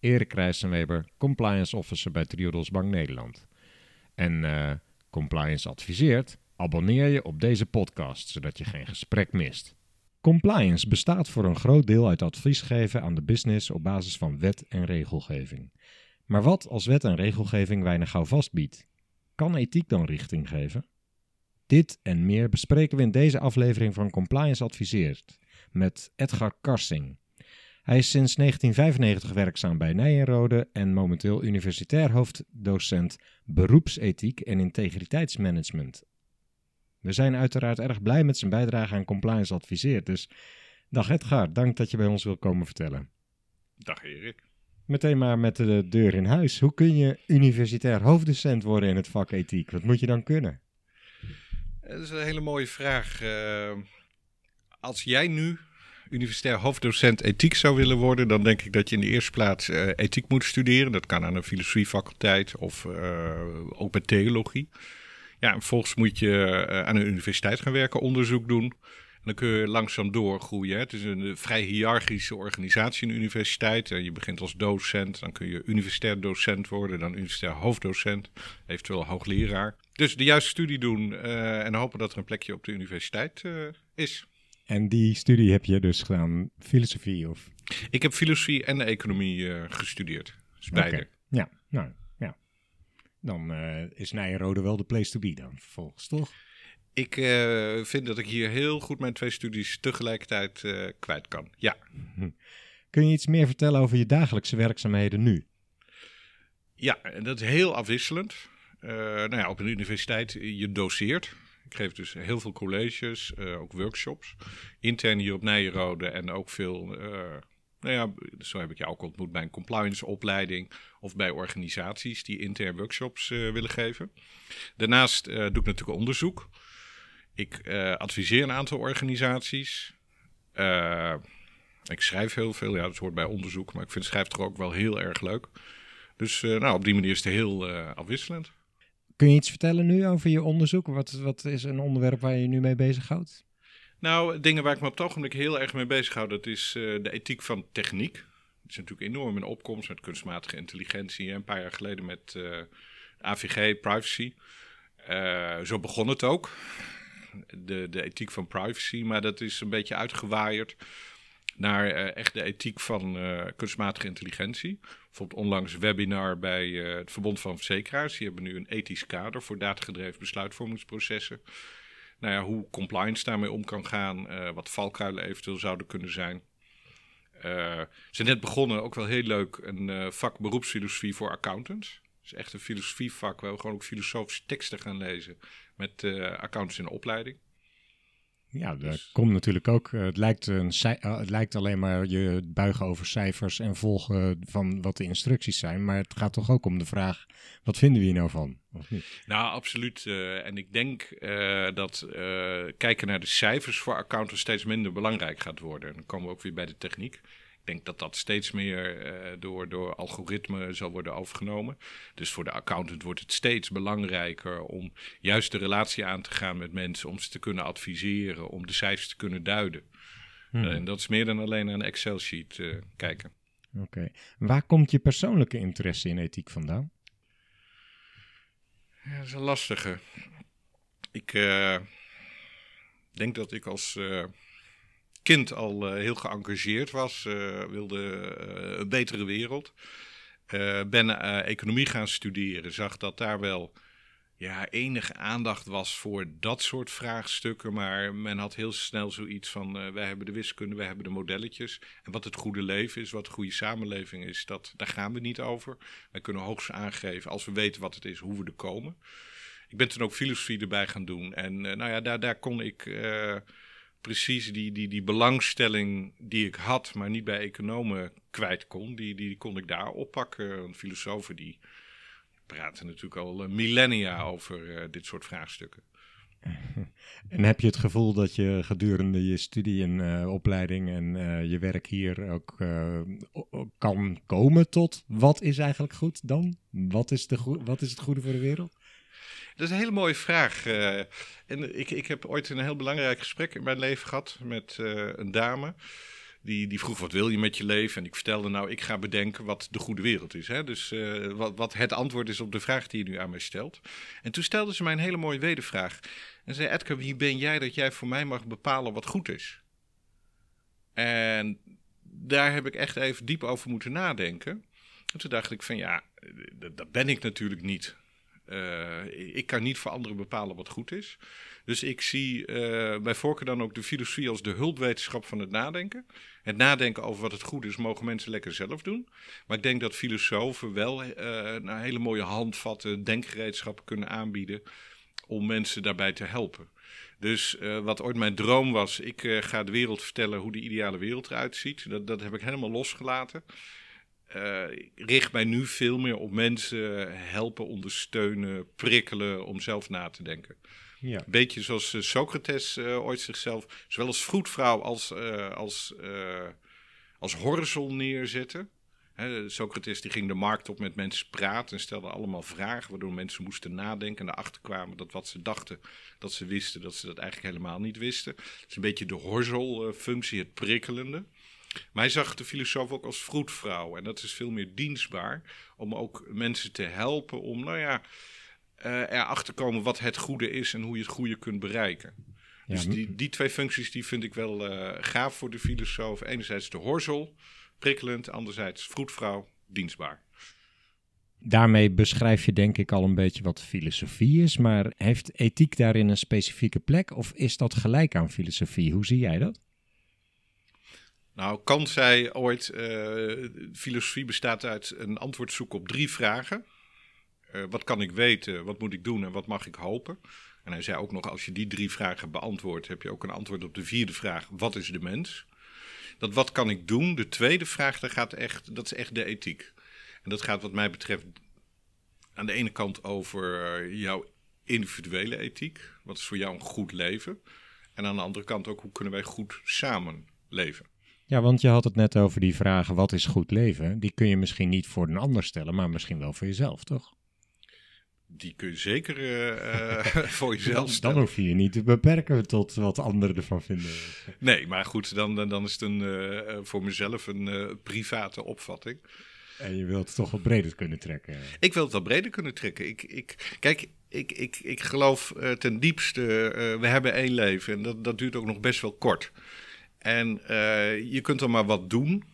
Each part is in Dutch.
Erik Rijssenweber, compliance officer bij Triodos Bank Nederland. En eh, compliance adviseert, abonneer je op deze podcast, zodat je geen gesprek mist. Compliance bestaat voor een groot deel uit advies geven aan de business op basis van wet en regelgeving. Maar wat als wet en regelgeving weinig houvast biedt? Kan ethiek dan richting geven? Dit en meer bespreken we in deze aflevering van Compliance Adviseert met Edgar Karsing. Hij is sinds 1995 werkzaam bij Nijenrode en momenteel universitair hoofddocent beroepsethiek en integriteitsmanagement. We zijn uiteraard erg blij met zijn bijdrage aan Compliance Adviseert. Dus dag Edgar, dank dat je bij ons wil komen vertellen. Dag Erik. Meteen maar met de deur in huis. Hoe kun je universitair hoofddocent worden in het vak ethiek? Wat moet je dan kunnen? Dat is een hele mooie vraag. Uh, als jij nu universitair hoofddocent ethiek zou willen worden, dan denk ik dat je in de eerste plaats uh, ethiek moet studeren. Dat kan aan een filosofiefaculteit of uh, ook bij theologie. Ja, en vervolgens moet je aan een universiteit gaan werken, onderzoek doen. En dan kun je langzaam doorgroeien. Het is een vrij hiërarchische organisatie, een universiteit. Je begint als docent, dan kun je universitair docent worden, dan universitair hoofddocent, eventueel hoogleraar. Dus de juiste studie doen en hopen dat er een plekje op de universiteit is. En die studie heb je dus gedaan, filosofie of? Ik heb filosofie en economie uh, gestudeerd. Dus beide. Okay. Ja, nou ja. Dan is Nijenrode wel de place to be dan vervolgens, toch? Ik vind dat ik hier heel goed mijn twee studies tegelijkertijd kwijt kan. Ja. Kun je iets meer vertellen over je dagelijkse werkzaamheden nu? Ja, en dat is heel afwisselend. Nou ja, op een universiteit, je doseert. Ik geef dus heel veel colleges, uh, ook workshops. Intern hier op Nijenrode en ook veel... Uh, nou ja, zo heb ik je ook ontmoet bij een compliance opleiding of bij organisaties die intern workshops willen geven. Daarnaast doe ik natuurlijk onderzoek. Ik adviseer een aantal organisaties. ik schrijf heel veel, ja, dat hoort bij onderzoek, maar ik vind schrijven toch ook wel heel erg leuk. Dus nou, op die manier is het heel afwisselend. Kun je iets vertellen nu over je onderzoek? Wat, wat is een onderwerp waar je nu mee bezighoudt? Nou, dingen waar ik me op het ogenblik heel erg mee bezighoud, dat is uh, de ethiek van techniek. Het is natuurlijk enorm in opkomst met kunstmatige intelligentie. Een paar jaar geleden met uh, AVG, privacy. Uh, zo begon het ook. De, de ethiek van privacy, maar dat is een beetje uitgewaaierd naar uh, echt de ethiek van uh, kunstmatige intelligentie. Bijvoorbeeld onlangs een webinar bij uh, het Verbond van Verzekeraars. Die hebben nu een ethisch kader voor datagedreven besluitvormingsprocessen. Nou ja, hoe compliance daarmee om kan gaan, wat valkuilen eventueel zouden kunnen zijn. ze zijn net begonnen, ook wel heel leuk, een vak beroepsfilosofie voor accountants. Dus echt een filosofievak waar we gewoon ook filosofische teksten gaan lezen met accountants in de opleiding. Ja, dat dus- komt natuurlijk ook. Eh, het lijkt, een, eh, het lijkt alleen maar je buigen over cijfers en volgen van wat de instructies zijn. Maar het gaat toch ook om de vraag: wat vinden we hier nou van? Of niet? Nou, absoluut. Uh, en ik denk dat kijken naar de cijfers voor accountants steeds minder belangrijk gaat worden. Dan komen we ook weer bij de techniek. Ik denk dat dat steeds meer uh, door, door algoritme zal worden overgenomen. Dus voor de accountant wordt het steeds belangrijker om juist de relatie aan te gaan met mensen, om ze te kunnen adviseren, om de cijfers te kunnen duiden. Hmm. Uh, en dat is meer dan alleen naar een Excel-sheet uh, kijken. Oké. Okay. Waar komt je persoonlijke interesse in ethiek vandaan? Ja, dat is een lastige. Ik denk dat ik als kind al uh, heel geëngageerd was, uh, wilde uh, een betere wereld. ben economie gaan studeren, zag dat daar wel ja, enige aandacht was voor dat soort vraagstukken. Maar men had heel snel zoiets van: wij hebben de wiskunde, wij hebben de modelletjes. En wat het goede leven is, wat de goede samenleving is, dat, daar gaan we niet over. Wij kunnen hoogst aangeven, als we weten wat het is, hoe we er komen. Ik ben toen ook filosofie erbij gaan doen. En nou ja, daar, daar kon ik precies die, die, die belangstelling die ik had, maar niet bij economen kwijt kon, die, die, kon ik daar oppakken. Filosofen die praten natuurlijk al millennia over dit soort vraagstukken. En heb je het gevoel dat je gedurende je studie en uh, opleiding en je werk hier ook kan komen tot wat is eigenlijk goed dan? Wat is, de wat is het goede voor de wereld? Dat is een hele mooie vraag. en ik, ik heb ooit een heel belangrijk gesprek in mijn leven gehad met een dame. Die, die vroeg wat wil je met je leven? En ik vertelde nou, ik ga bedenken wat de goede wereld is. Hè? Dus uh, wat, wat het antwoord is op de vraag die je nu aan mij stelt. En toen stelde ze mij een hele mooie wedervraag. En zei Edgar, wie ben jij dat jij voor mij mag bepalen wat goed is? En daar heb ik echt even diep over moeten nadenken. En toen dacht ik van ja, dat ben ik natuurlijk niet. Uh, ik kan niet voor anderen bepalen wat goed is. Dus ik zie uh, bij voorkeur dan ook de filosofie als de hulpwetenschap van het nadenken. Het nadenken over wat het goed is, mogen mensen lekker zelf doen. Maar ik denk dat filosofen wel uh, hele mooie handvatten, denkgereedschappen kunnen aanbieden om mensen daarbij te helpen. Dus wat ooit mijn droom was, ik ga de wereld vertellen hoe de ideale wereld eruit ziet. Dat, dat heb ik helemaal losgelaten. Uh, ik richt mij nu veel meer op mensen helpen, ondersteunen, prikkelen om zelf na te denken. Ja. Beetje zoals Socrates ooit zichzelf, zowel als vroedvrouw als, als, als horzel neerzetten. Socrates die ging de markt op met mensen praten en stelde allemaal vragen, waardoor mensen moesten nadenken en erachter kwamen dat wat ze dachten dat ze wisten, dat ze dat eigenlijk helemaal niet wisten. Het is een beetje de horzelfunctie, het prikkelende. Maar hij zag de filosoof ook als vroedvrouw en dat is veel meer dienstbaar om ook mensen te helpen om, nou ja, uh, erachter te komen wat het goede is en hoe je het goede kunt bereiken. dus die, die twee functies die vind ik wel uh, gaaf voor de filosoof. Enerzijds de horzel, prikkelend, anderzijds vroedvrouw, dienstbaar. Daarmee beschrijf je denk ik al een beetje wat filosofie is, maar heeft ethiek daarin een specifieke plek of is dat gelijk aan filosofie? Hoe zie jij dat? Nou, Kant zei ooit, uh, filosofie bestaat uit een antwoord zoeken op drie vragen. Uh, wat kan ik weten, wat moet ik doen en wat mag ik hopen? En hij zei ook nog, als je die drie vragen beantwoordt, heb je ook een antwoord op de vierde vraag, wat is de mens? dat wat kan ik doen? De tweede vraag, dat, gaat echt, dat is echt de ethiek. En dat gaat wat mij betreft aan de ene kant over eh, jouw individuele ethiek. Wat is voor jou een goed leven? En aan de andere kant ook, hoe kunnen wij goed samen leven? Ja, want je had het net over die vragen, wat is goed leven? Die kun je misschien niet voor een ander stellen, maar misschien wel voor jezelf, toch? die kun je zeker uh, voor jezelf stellen. Dan hoef je je niet te beperken tot wat anderen ervan vinden. Nee, maar goed, dan, dan is het een, uh, voor mezelf een uh, private opvatting. En je wilt het toch wat breder kunnen trekken? Ik wil het wat breder kunnen trekken. Ik, ik, kijk, ik, ik, ik geloof ten diepste, we hebben één leven en dat, dat duurt ook nog best wel kort. En je kunt er maar wat doen.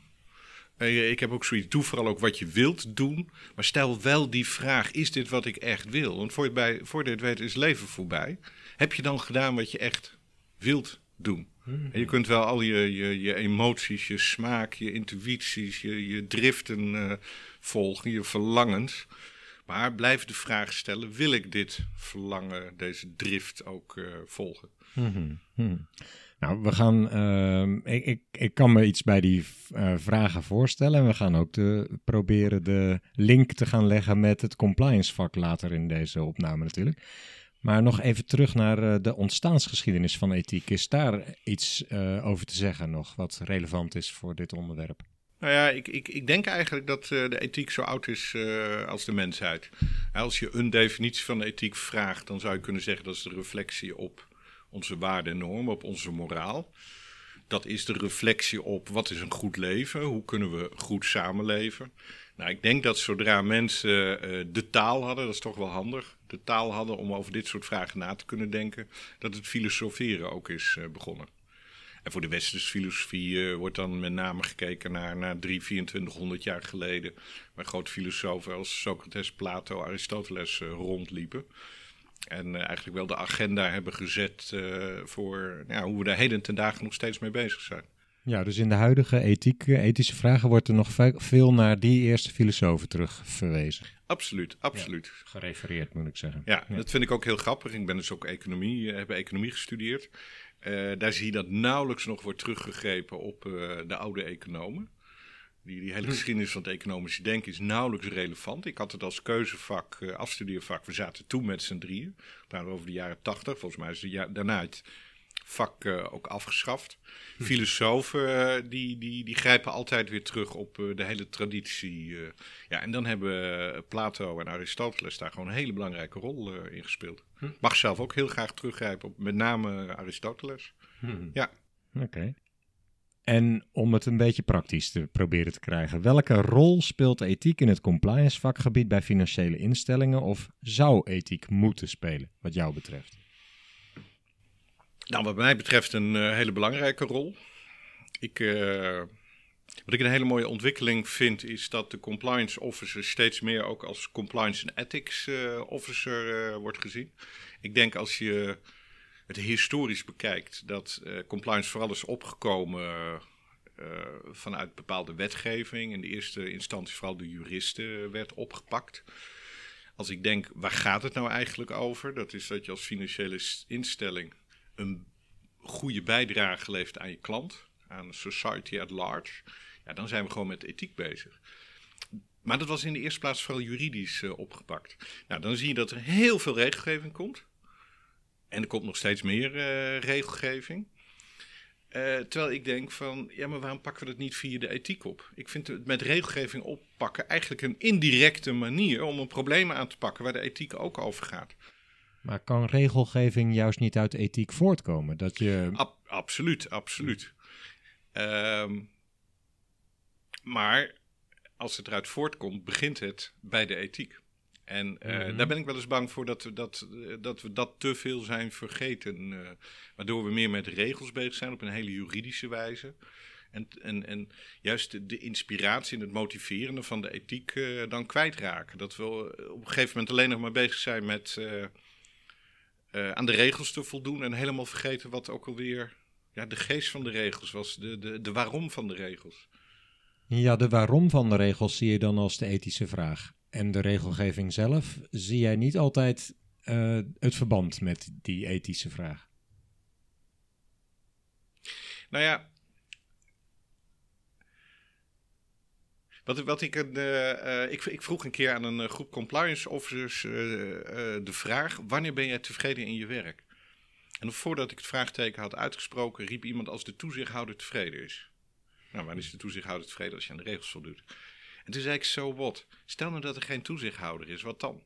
Ik heb ook zoiets, doe vooral ook wat je wilt doen. Maar stel wel die vraag, is dit wat ik echt wil? Want voor je, bij, voor dit weet is leven voorbij. Heb je dan gedaan wat je echt wilt doen? Hmm. En je kunt wel al je, je, je emoties, je smaak, je intuïties, je, je driften uh, volgen, je verlangens. Maar blijf de vraag stellen, wil ik dit verlangen, deze drift ook uh, volgen? Hmm. Hmm. Nou, we gaan. Uh, ik, ik, ik kan me iets bij die uh, vragen voorstellen. En we gaan ook de, proberen de link te gaan leggen met het compliance vak later in deze opname natuurlijk. Maar nog even terug naar uh, de ontstaansgeschiedenis van ethiek. Is daar iets uh, over te zeggen nog wat relevant is voor dit onderwerp? Nou ja, ik, ik, ik denk eigenlijk dat de ethiek zo oud is als de mensheid. Als je een definitie van ethiek vraagt, dan zou je kunnen zeggen dat is de reflectie op onze waarden en normen, op onze moraal. Dat is de reflectie op wat is een goed leven, hoe kunnen we goed samenleven. Nou, ik denk dat zodra mensen uh, de taal hadden, dat is toch wel handig, de taal hadden om over dit soort vragen na te kunnen denken, dat het filosoferen ook is uh, begonnen. En voor de westerse filosofie uh, wordt dan met name gekeken naar, naar 3, 2400 jaar geleden, waar grote filosofen als Socrates, Plato, Aristoteles rondliepen. En uh, eigenlijk wel de agenda hebben gezet uh, voor ja, hoe we daar heden ten dagen nog steeds mee bezig zijn. Ja, dus in de huidige ethiek, ethische vragen wordt er nog veel naar die eerste filosofen terug verwezen. Absoluut, absoluut. gerefereerd moet ik zeggen. Ja, dat vind ik ook heel grappig. Ik ben dus ook economie, heb economie gestudeerd. daar zie je dat nauwelijks nog wordt teruggegrepen op de oude economen. Die, die hele geschiedenis van het economische denken is nauwelijks relevant. Ik had het als keuzevak, uh, afstudeervak. We zaten toen met z'n drieën. We over de jaren tachtig. Volgens mij is het daarna het vak uh, ook afgeschaft. Hm. Filosofen uh, die, die, die grijpen altijd weer terug op de hele traditie. ja, en dan hebben Plato en Aristoteles daar gewoon een hele belangrijke rol in gespeeld. Hm. Mag zelf ook heel graag teruggrijpen op met name Aristoteles. Hm. Ja. Oké. En om het een beetje praktisch te proberen te krijgen, welke rol speelt ethiek in het compliance vakgebied bij financiële instellingen of zou ethiek moeten spelen, wat jou betreft? Nou, wat mij betreft een eh, hele belangrijke rol. Ik, uh, wat ik een hele mooie ontwikkeling vind, is dat de compliance officer steeds meer ook als compliance en ethics uh, officer wordt gezien. Ik denk als je het historisch bekijkt, dat uh, compliance vooral is opgekomen uh, vanuit bepaalde wetgeving. In de eerste instantie vooral de juristen werd opgepakt. Als ik denk, waar gaat het nou eigenlijk over? Dat is dat je als financiële instelling een goede bijdrage levert aan je klant, aan society at large. Ja, dan zijn we gewoon met ethiek bezig. Maar dat was in de eerste plaats vooral juridisch opgepakt. Nou, dan zie je dat er heel veel regelgeving komt. En er komt nog steeds meer uh, regelgeving. Uh, terwijl ik denk van, ja, maar waarom pakken we dat niet via de ethiek op? Ik vind het met regelgeving oppakken eigenlijk een indirecte manier om een probleem aan te pakken waar de ethiek ook over gaat. Maar kan regelgeving juist niet uit ethiek voortkomen? Dat je... absoluut, absoluut. Uh, maar als het eruit voortkomt, begint het bij de ethiek. En uh, mm-hmm. daar ben ik wel eens bang voor dat, we dat, dat we dat te veel zijn vergeten. Uh, waardoor we meer met regels bezig zijn op een hele juridische wijze. En, en, en juist de, de inspiratie en het motiverende van de ethiek uh, dan kwijtraken. Dat we op een gegeven moment alleen nog maar bezig zijn met aan de regels te voldoen. En helemaal vergeten wat ook alweer ja, de geest van de regels was. De, de, de waarom van de regels. Ja, de waarom van de regels zie je dan als de ethische vraag en de regelgeving zelf, zie jij niet altijd uh, het verband met die ethische vraag? Nou ja, Wat, wat ik, uh, ik, ik, vroeg een keer aan een groep compliance officers de vraag: wanneer ben jij tevreden in je werk? En voordat ik het vraagteken had uitgesproken, riep iemand als de toezichthouder tevreden is. Nou, wanneer is de toezichthouder tevreden als je aan de regels voldoet? En toen zei ik, zo so wat? Stel nou dat er geen toezichthouder is, wat dan?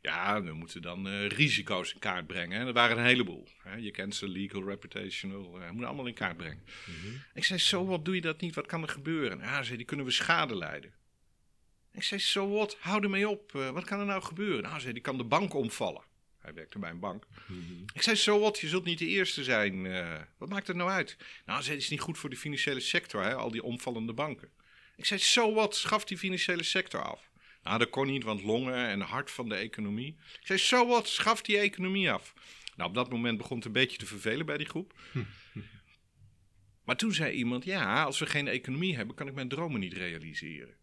Ja, we moeten dan uh, risico's in kaart brengen. En er waren een heleboel. Hè. Je kent ze, legal, reputational. Uh, moeten allemaal in kaart brengen. Mhm. Ik zei, zo so wat doe je dat niet? Wat kan er gebeuren? Ja, zei die kunnen we schade leiden. Ik zei, zo so wat? Hou ermee op. Uh, wat kan er nou gebeuren? Nou, zei die kan de bank omvallen. Hij werkte bij een bank. Mhm. Ik zei, zo wat? Je zult niet de eerste zijn. wat maakt het nou uit? Nou, zei het is niet goed voor de financiële sector, hè, al die omvallende banken. Ik zei, zo wat, schaf die financiële sector af. Nou, dat kon niet, want longen en hart van de economie. Ik zei, zo wat, schaf die economie af. Nou, op dat moment begon het een beetje te vervelen bij die groep. maar toen zei iemand, ja, als we geen economie hebben, kan ik mijn dromen niet realiseren.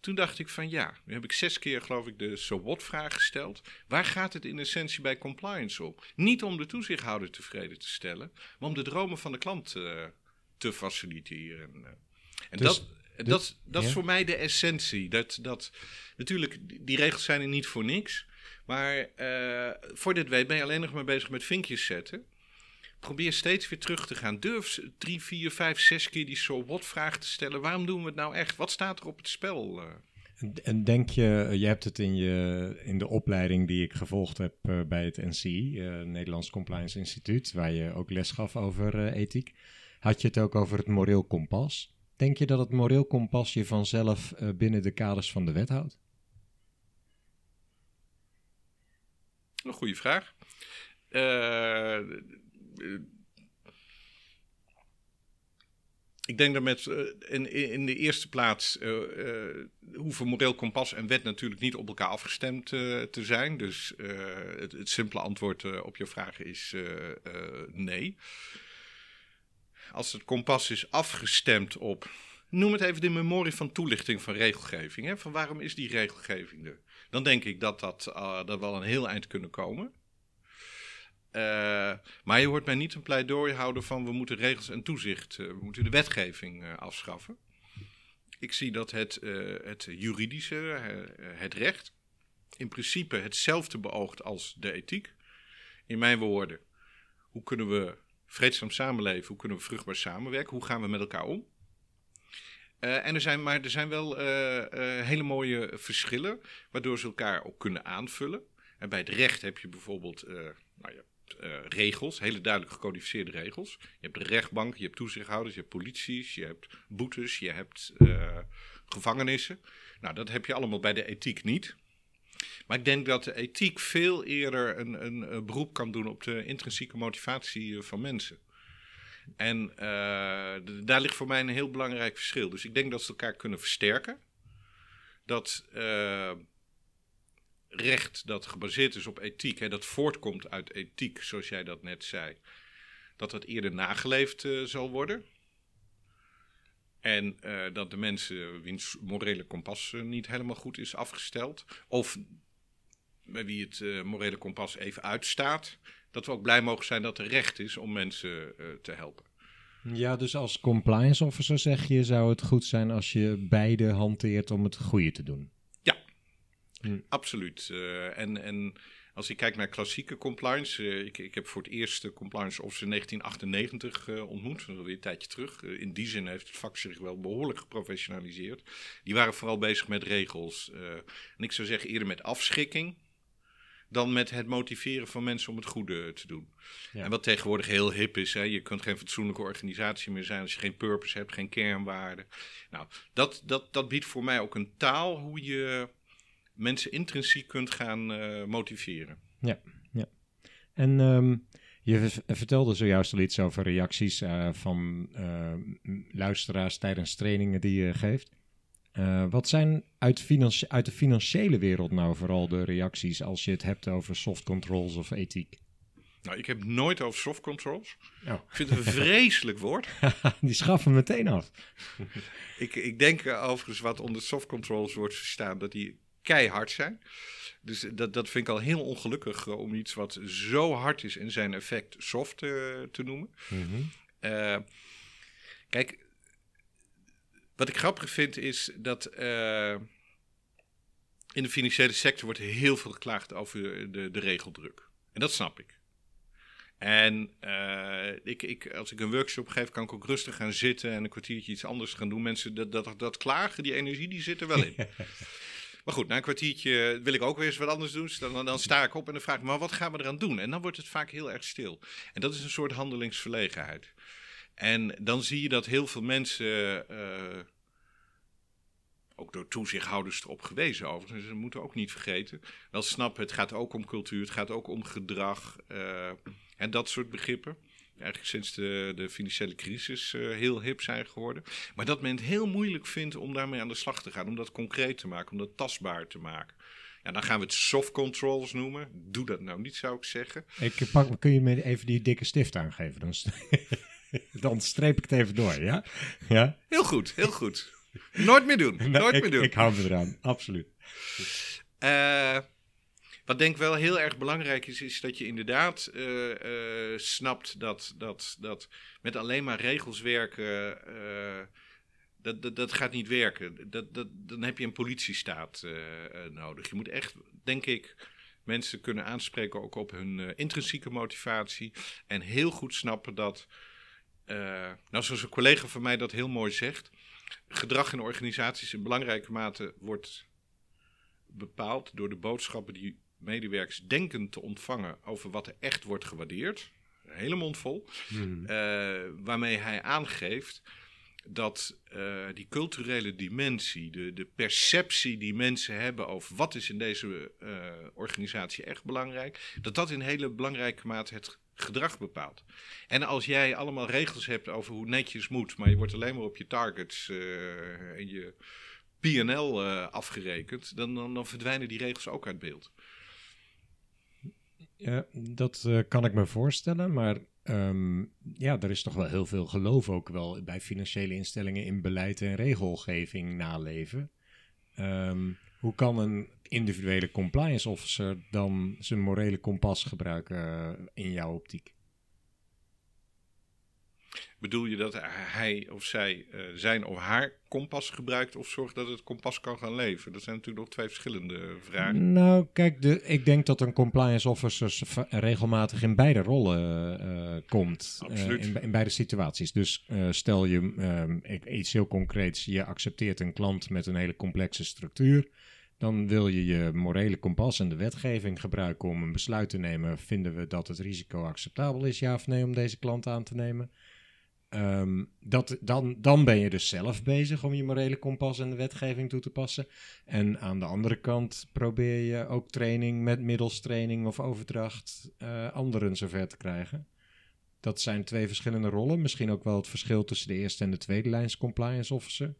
Toen dacht ik van ja, nu heb ik zes keer geloof ik de so what vraag gesteld. Waar gaat het in essentie bij compliance om? Niet om de toezichthouder tevreden te stellen, maar om de dromen van de klant uh, te faciliteren. En dus, dat, dat, dat is voor mij de essentie. Dat, dat, natuurlijk, die regels zijn er niet voor niks. Maar uh, voor dit weet ben je alleen nog maar bezig met vinkjes zetten. Probeer steeds weer terug te gaan. Durf drie, vier, vijf, zes keer die so what vraag te stellen. Waarom doen we het nou echt? Wat staat er op het spel? Eh? En denk je, je hebt het in, je, in de opleiding die ik gevolgd heb uh, bij het NCI, uh, Nederlands Compliance Instituut, waar je ook les gaf over ethiek. Had je het ook over het moreel kompas? Denk je dat het moreel kompas je vanzelf uh, binnen de kaders van de wet houdt? Een goede vraag. Uh, ik denk dat met in, in de eerste plaats hoeven moreel kompas en wet natuurlijk niet op elkaar afgestemd te zijn. Dus het, het, simpele antwoord op je vraag is nee. Als het kompas is afgestemd op, noem het even de memorie van toelichting van regelgeving. Hè? Van waarom is die regelgeving er? Dan denk ik dat, dat, uh, dat wel een heel eind kunnen komen. Uh, maar je hoort mij niet een pleidooi houden van we moeten regels en toezicht, uh, we moeten de wetgeving afschaffen. Ik zie dat het, het juridische, het recht, in principe hetzelfde beoogt als de ethiek. In mijn woorden, hoe kunnen we vreedzaam samenleven, hoe kunnen we vruchtbaar samenwerken, hoe gaan we met elkaar om? Uh, en er zijn, maar er zijn wel uh, uh, hele mooie verschillen, waardoor ze elkaar ook kunnen aanvullen. En bij het recht heb je bijvoorbeeld nou regels, hele duidelijk gecodificeerde regels. Je hebt de rechtbank, je hebt toezichthouders, je hebt polities, je hebt boetes, je hebt gevangenissen. Nou, dat heb je allemaal bij de ethiek niet. Maar ik denk dat de ethiek veel eerder een, een, beroep kan doen op de intrinsieke motivatie van mensen. En uh, daar ligt voor mij een heel belangrijk verschil. Dus ik denk dat ze elkaar kunnen versterken. Dat uh, recht dat gebaseerd is op ethiek, hè, dat voortkomt uit ethiek, zoals jij dat net zei, dat dat eerder nageleefd zal worden. En dat de mensen wiens morele kompas niet helemaal goed is afgesteld, of bij wie het morele kompas even uitstaat, dat we ook blij mogen zijn dat er recht is om mensen uh, te helpen. Ja, dus als compliance officer zeg je, zou het goed zijn als je beide hanteert om het goede te doen? Ja, hm. absoluut. En, en als ik kijk naar klassieke compliance, uh, ik, ik heb voor het eerst de compliance officer in 1998 uh, ontmoet, dat is alweer een tijdje terug. in die zin heeft het vak zich wel behoorlijk geprofessionaliseerd. Die waren vooral bezig met regels. en ik zou zeggen eerder met afschikking dan met het motiveren van mensen om het goede te doen. Ja. En wat tegenwoordig heel hip is, hè, je kunt geen fatsoenlijke organisatie meer zijn als je geen purpose hebt, geen kernwaarden. Nou, dat, dat, dat biedt voor mij ook een taal hoe je mensen intrinsiek kunt gaan uh, motiveren. Ja, ja. En um, je vertelde zojuist al iets over reacties uh, van uh, luisteraars tijdens trainingen die je geeft. Uh, wat zijn uit, uit, de financiële wereld nou vooral de reacties als je het hebt over soft controls of ethiek? Nou, ik heb nooit over soft controls. Oh. Ik vind het een vreselijk woord. Die schaffen meteen af. ik, ik denk overigens wat onder soft controls wordt verstaan, dat die keihard zijn. Dus dat, dat vind ik al heel ongelukkig om iets wat zo hard is in zijn effect soft uh, te noemen. Mm -hmm. uh, kijk, wat ik grappig vind is dat uh, in de financiële sector wordt heel veel geklaagd over de, de regeldruk. En dat snap ik. En uh, ik, ik, als ik een workshop geef, kan ik ook rustig gaan zitten en een kwartiertje iets anders gaan doen. Mensen, dat, dat, dat klagen, die energie, die zit er wel in. maar goed, na een kwartiertje wil ik ook weer eens wat anders doen. Dus dan, dan sta ik op en dan vraag ik maar wat gaan we eraan doen? En dan wordt het vaak heel erg stil. En dat is een soort handelingsverlegenheid. En dan zie je dat heel veel mensen, uh, ook door toezichthouders erop gewezen overigens, dus we moeten ook niet vergeten, wel snappen, het gaat ook om cultuur, het gaat ook om gedrag en dat soort begrippen. Eigenlijk sinds de, de financiële crisis uh, heel hip zijn geworden. Maar dat men het heel moeilijk vindt om daarmee aan de slag te gaan, om dat concreet te maken, om dat tastbaar te maken. Ja, dan gaan we het soft controls noemen. Doe dat nou niet, zou ik zeggen. Ik pak, kun je me even die dikke stift aangeven? Dan dan streep ik het even door, ja? ja? Heel goed, heel goed. Nooit meer doen, nooit ik, meer doen. Ik hou me eraan, absoluut. Uh, wat denk ik wel heel erg belangrijk is, is dat je inderdaad uh, uh, snapt dat, dat, dat met alleen maar regels werken, dat, dat, dat gaat niet werken. Dat, dat, dan heb je een politiestaat nodig. Je moet echt, denk ik, mensen kunnen aanspreken ook op hun intrinsieke motivatie en heel goed snappen dat nou, zoals een collega van mij dat heel mooi zegt, gedrag in organisaties in belangrijke mate wordt bepaald door de boodschappen die medewerkers denken te ontvangen over wat er echt wordt gewaardeerd. Hele mond vol. Hmm. Uh, waarmee hij aangeeft dat uh, die culturele dimensie, de, de perceptie die mensen hebben over wat is in deze uh, organisatie echt belangrijk, dat dat in hele belangrijke mate het gedrag bepaalt. En als jij allemaal regels hebt over hoe netjes moet, maar je wordt alleen maar op je targets en je PNL afgerekend, dan, dan, dan, verdwijnen die regels ook uit beeld. Ja, dat uh, kan ik me voorstellen, maar ehm, ja, er is toch wel heel veel geloof ook wel bij financiële instellingen in beleid en regelgeving naleven. Ehm, hoe kan een individuele compliance officer dan zijn morele kompas gebruiken eh, in jouw optiek? Bedoel je dat hij of zij uh, zijn of haar kompas gebruikt of zorgt dat het kompas kan gaan leven? Dat zijn natuurlijk nog twee verschillende vragen. Nou, kijk, de, ik denk dat een compliance officer regelmatig in beide rollen uh, komt. Absoluut. In, in, beide situaties. Dus stel je um, iets heel concreets, je accepteert een klant met een hele complexe structuur. Dan wil je je morele kompas en de wetgeving gebruiken om een besluit te nemen. Vinden we dat het risico acceptabel is, ja of nee, om deze klant aan te nemen? Um, dat, dan, dan ben je dus zelf bezig om je morele kompas en de wetgeving toe te passen. En aan de andere kant probeer je ook training met middels training of overdracht uh, anderen zover te krijgen. Dat zijn twee verschillende rollen. Misschien ook wel het verschil tussen de eerste en de tweede lijns compliance officer.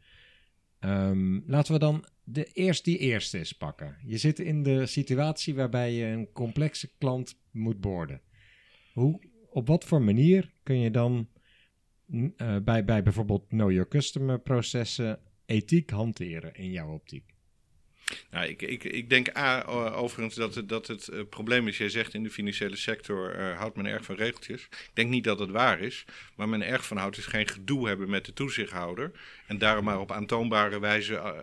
Um, laten we dan de eerst die eerste eens pakken. Je zit in de situatie waarbij je een complexe klant moet borden. Hoe, op wat voor manier kun je dan uh, bij, bij bijvoorbeeld Know Your Customer processen ethiek hanteren in jouw optiek? Nou, ik, ik, ik denk A, overigens dat het, dat het uh, probleem is, jij zegt in de financiële sector uh, houdt men erg van regeltjes. Ik denk niet dat het waar is, maar men erg van houdt is geen gedoe hebben met de toezichthouder. En daarom maar op aantoonbare wijze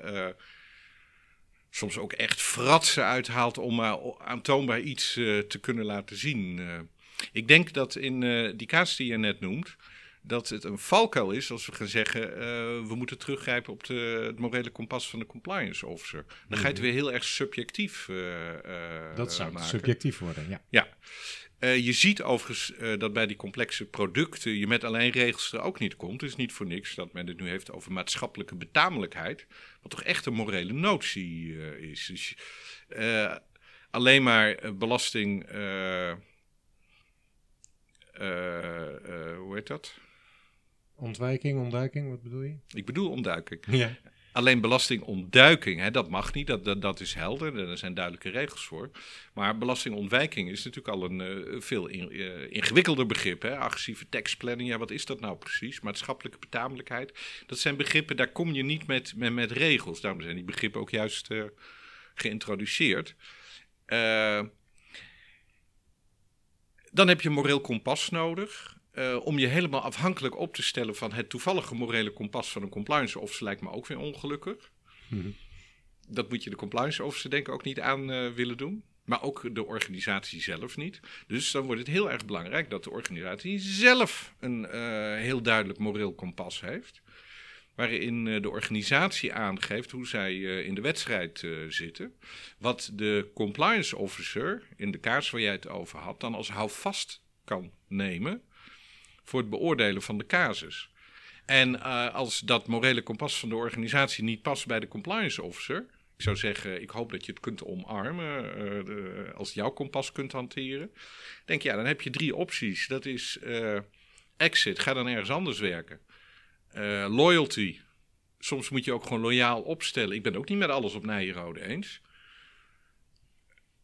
soms ook echt fratsen uithaalt om maar aantoonbaar iets te kunnen laten zien. ik denk dat in die kaas die je net noemt, dat het een valkuil is als we gaan zeggen: uh, we moeten teruggrijpen op de, het morele kompas van de compliance officer. Dan ga je het mhm. weer heel erg subjectief uh, uh, Dat zou maken. subjectief worden, ja. Ja. je ziet overigens dat bij die complexe producten je met alleen regels er ook niet komt. Het is niet voor niks dat men het nu heeft over maatschappelijke betamelijkheid, wat toch echt een morele notie is. Dus, alleen maar belasting. hoe heet dat? Ontwijking, ontduiking, wat bedoel je? Ik bedoel ontduiking. Ja. Alleen belastingontduiking, hè, dat mag niet, dat, dat, dat is helder, er zijn duidelijke regels voor. Maar belastingontwijking is natuurlijk al een uh, veel in, uh, ingewikkelder begrip. Hè? Agressieve tekstplanning, ja, wat is dat nou precies? Maatschappelijke betamelijkheid, dat zijn begrippen, daar kom je niet met, met, met regels. Daarom zijn die begrippen ook juist uh, geïntroduceerd. dan heb je moreel kompas nodig. Uh, om je helemaal afhankelijk op te stellen van het toevallige morele kompas van een compliance officer lijkt me ook weer ongelukkig. Mm Dat moet je de compliance officer denk ik ook niet aan uh, willen doen. Maar ook de organisatie zelf niet. Dus dan wordt het heel erg belangrijk dat de organisatie zelf een uh, heel duidelijk moreel kompas heeft. Waarin de organisatie aangeeft hoe zij in de wedstrijd zitten. Wat de compliance officer, in de kaars waar jij het over had, dan als houvast kan nemen voor het beoordelen van de casus. En uh, als dat morele kompas van de organisatie niet past bij de compliance officer, ik zou zeggen, ik hoop dat je het kunt omarmen, de, als jouw kompas kunt hanteren. Denk ja, dan heb je drie opties. Dat is uh, exit, ga dan ergens anders werken. loyalty, soms moet je ook gewoon loyaal opstellen. Ik ben ook niet met alles op Nijenrode eens.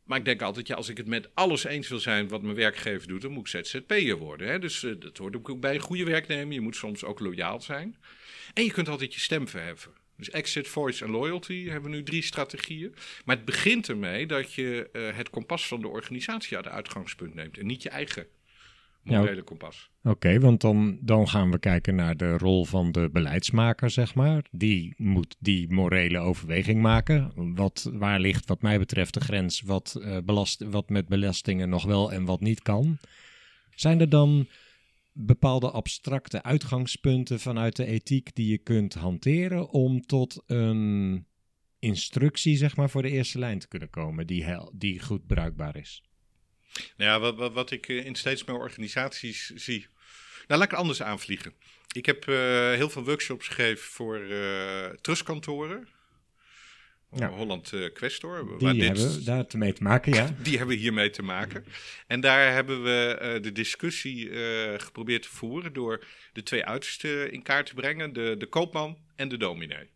Maar ik denk altijd, ja, als ik het met alles eens wil zijn wat mijn werkgever doet, dan moet ik ZZP'er worden. Hè? Dus uh, dat hoort ook bij een goede werknemer. Je moet soms ook loyaal zijn. En je kunt altijd je stem verheffen. Dus exit, voice en loyalty hebben we nu drie strategieën. Maar het begint ermee dat je uh, het kompas van de organisatie uit uitgangspunt neemt. En niet je eigen morele kompas. Oké, want dan, dan gaan we kijken naar de rol van de beleidsmaker, zeg maar. Die moet die morele overweging maken. Wat, waar ligt wat mij betreft de grens wat, uh, belast, wat met belastingen nog wel en wat niet kan? Zijn er dan bepaalde abstracte uitgangspunten vanuit de ethiek die je kunt hanteren om tot een instructie, zeg maar, voor de eerste lijn te kunnen komen die, die goed bruikbaar is? Nou ja, wat, wat, wat ik eh, in steeds meer organisaties zie. Nou, laat ik het anders aanvliegen. Ik heb uh, heel veel workshops gegeven voor uh, trustkantoren. Ja. Holland uh, Questor. Die dit, hebben daar mee te maken, ja. Die hebben hiermee te maken. En daar hebben we uh, de discussie geprobeerd te voeren door de twee uitersten in kaart te brengen: de, de koopman en de dominee.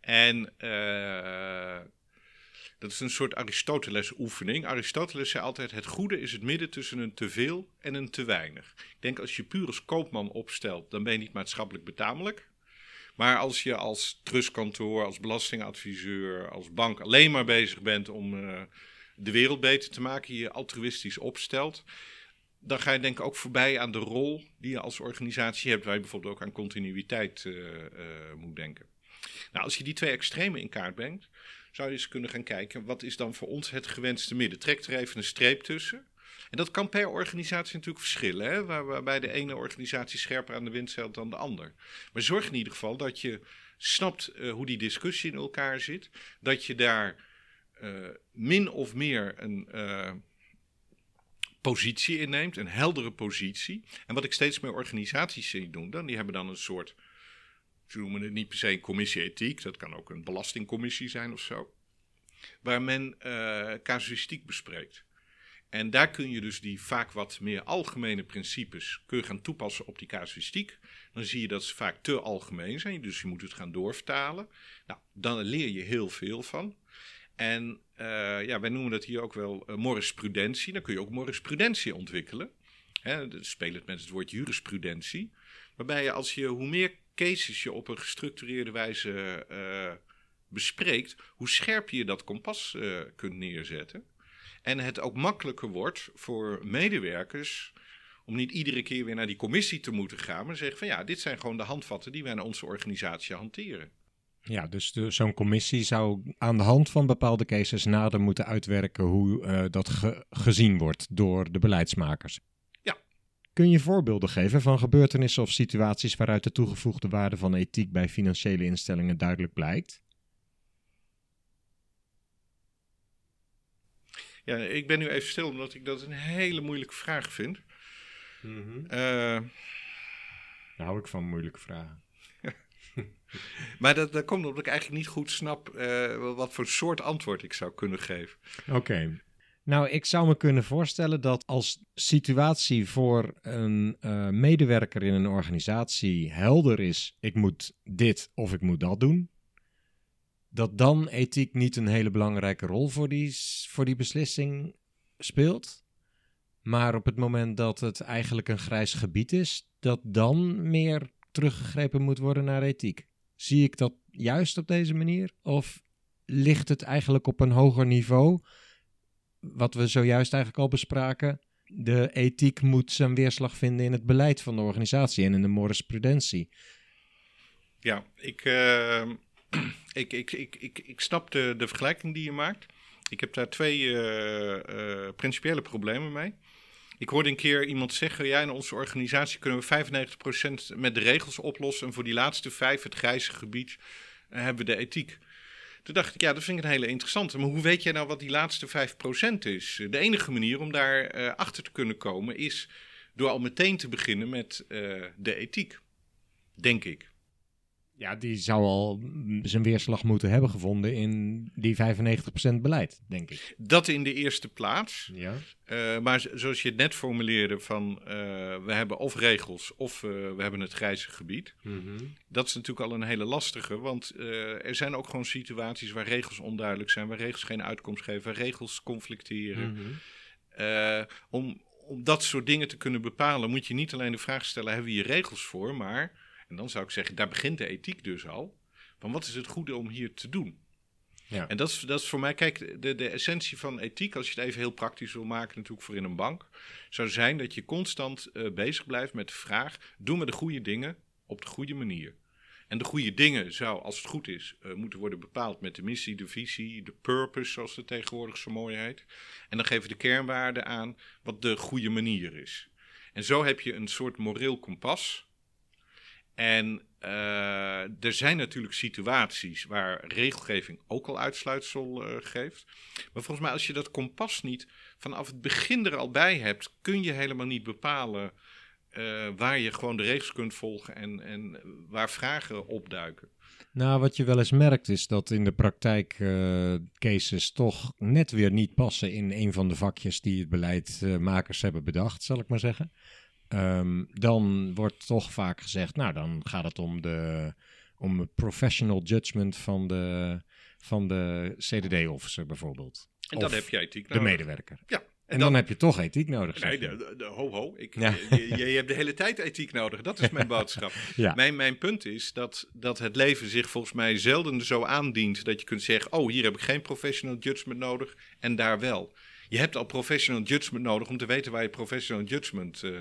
En Dat is een soort Aristoteles-oefening. Aristoteles zei altijd: het goede is het midden tussen een te veel en een te weinig. Ik denk als je puur als koopman opstelt, dan ben je niet maatschappelijk betamelijk. Maar als je als trustkantoor, als belastingadviseur, als bank alleen maar bezig bent om uh, de wereld beter te maken, je altruïstisch opstelt, dan ga je denk ik ook voorbij aan de rol die je als organisatie hebt, waar je bijvoorbeeld ook aan continuïteit uh, uh, moet denken. Nou, als je die twee extremen in kaart brengt, zou je eens kunnen gaan kijken, wat is dan voor ons het gewenste midden? Trek er even een streep tussen. En dat kan per organisatie natuurlijk verschillen, hè? Waar, waarbij de ene organisatie scherper aan de wind zeilt dan de ander. Maar zorg in ieder geval dat je snapt uh, hoe die discussie in elkaar zit, dat je daar uh, min of meer een uh, positie inneemt, een heldere positie. En wat ik steeds meer organisaties zie doen, dan, die hebben dan een soort ze noemen het niet per se een commissie ethiek, dat kan ook een belastingcommissie zijn of zo. Waar men uh, casuïstiek bespreekt. En daar kun je dus die vaak wat meer algemene principes kun je gaan toepassen op die casuïstiek. Dan zie je dat ze vaak te algemeen zijn, dus je moet het gaan doorvertalen. Nou, dan leer je heel veel van. En uh, ja, wij noemen dat hier ook wel uh, morisprudentie. Dan kun je ook morisprudentie ontwikkelen. Hè, speel het met het woord jurisprudentie. Waarbij je als je hoe meer cases je op een gestructureerde wijze uh, bespreekt, hoe scherp je dat kompas uh, kunt neerzetten. En het ook makkelijker wordt voor medewerkers om niet iedere keer weer naar die commissie te moeten gaan, maar zeggen van ja, dit zijn gewoon de handvatten die wij in onze organisatie hanteren. Ja, dus zo'n commissie zou aan de hand van bepaalde cases nader moeten uitwerken hoe uh, dat ge gezien wordt door de beleidsmakers. Kun je voorbeelden geven van gebeurtenissen of situaties waaruit de toegevoegde waarde van ethiek bij financiële instellingen duidelijk blijkt? Ja, ik ben nu even stil omdat ik dat een hele moeilijke vraag vind. Mm -hmm. uh, Daar hou ik van moeilijke vragen. maar dat, dat komt omdat ik eigenlijk niet goed snap uh, wat voor soort antwoord ik zou kunnen geven. Oké. Okay. Nou, ik zou me kunnen voorstellen dat als situatie voor een uh, medewerker in een organisatie helder is: ik moet dit of ik moet dat doen, dat dan ethiek niet een hele belangrijke rol voor die, voor die beslissing speelt. Maar op het moment dat het eigenlijk een grijs gebied is, dat dan meer teruggegrepen moet worden naar ethiek. Zie ik dat juist op deze manier? Of ligt het eigenlijk op een hoger niveau? Wat we zojuist eigenlijk al bespraken. De ethiek moet zijn weerslag vinden in het beleid van de organisatie en in de morisprudentie. Ja, ik, uh, ik, ik, ik, ik, ik snap de, de vergelijking die je maakt. Ik heb daar twee uh, uh, principiële problemen mee. Ik hoorde een keer iemand zeggen: ja, in onze organisatie kunnen we 95% met de regels oplossen. En voor die laatste vijf, het grijze gebied, hebben we de ethiek. Toen dacht ik, ja, dat vind ik een hele interessante. Maar hoe weet jij nou wat die laatste 5% is? De enige manier om daar uh, achter te kunnen komen is door al meteen te beginnen met uh, de ethiek. Denk ik. Ja, die zou al zijn weerslag moeten hebben gevonden in die 95% beleid, denk ik. Dat in de eerste plaats. Ja. Uh, maar zoals je het net formuleerde van uh, we hebben of regels of uh, we hebben het grijze gebied. Mm -hmm. Dat is natuurlijk al een hele lastige, want er zijn ook gewoon situaties waar regels onduidelijk zijn, waar regels geen uitkomst geven, waar regels conflicteren. Mm -hmm. om, om dat soort dingen te kunnen bepalen moet je niet alleen de vraag stellen, hebben we hier regels voor, maar en dan zou ik zeggen, daar begint de ethiek dus al. Van wat is het goede om hier te doen? Ja. En dat is, dat is voor mij, kijk, de, de essentie van ethiek, als je het even heel praktisch wil maken, natuurlijk voor in een bank, zou zijn dat je constant uh, bezig blijft met de vraag: doen we de goede dingen op de goede manier? En de goede dingen zou, als het goed is, uh, moeten worden bepaald met de missie, de visie, de purpose, zoals het tegenwoordig zo mooi heet. En dan geven we de kernwaarden aan wat de goede manier is. En zo heb je een soort moreel kompas en uh, er zijn natuurlijk situaties waar regelgeving ook al uitsluitsel uh, geeft. Maar volgens mij, als je dat kompas niet vanaf het begin er al bij hebt, kun je helemaal niet bepalen uh, waar je gewoon de regels kunt volgen en, en waar vragen opduiken. Nou, wat je wel eens merkt is dat in de praktijk uh, cases toch net weer niet passen in een van de vakjes die het beleidmakers hebben bedacht, zal ik maar zeggen. Um, dan wordt toch vaak gezegd, nou dan gaat het om de om het professional judgment van de, van de CDD-officer bijvoorbeeld. En dan Of heb je ethiek de nodig. medewerker. Ja. En dan heb je toch ethiek nodig. Nee, de, de, de- ho ho. Ik, Ja. je, je, je hebt de hele tijd ethiek nodig. Dat is mijn boodschap. Ja. Mijn, mijn punt is dat, dat het leven zich volgens mij zelden zo aandient dat je kunt zeggen: Oh, hier heb ik geen professional judgment nodig en daar wel. Je hebt al professional judgment nodig om te weten waar je professional judgment. eh,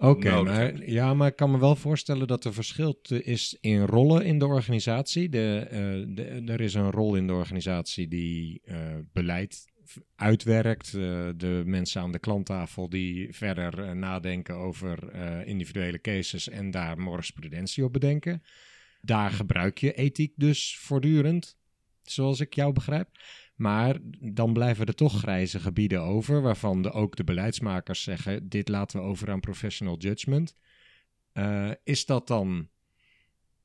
Oké, maar, ja, maar ik kan me wel voorstellen dat er verschil is in rollen in de organisatie. De, eh, de, er is een rol in de organisatie die eh, beleid uitwerkt. eh, de mensen aan de klanttafel die verder nadenken over individuele cases en daar jurisprudentie op bedenken. Daar gebruik je ethiek dus voortdurend, zoals ik jou begrijp. Maar dan blijven er toch grijze gebieden over, waarvan de, ook de beleidsmakers zeggen: dit laten we over aan professional judgment. Eh, is dat dan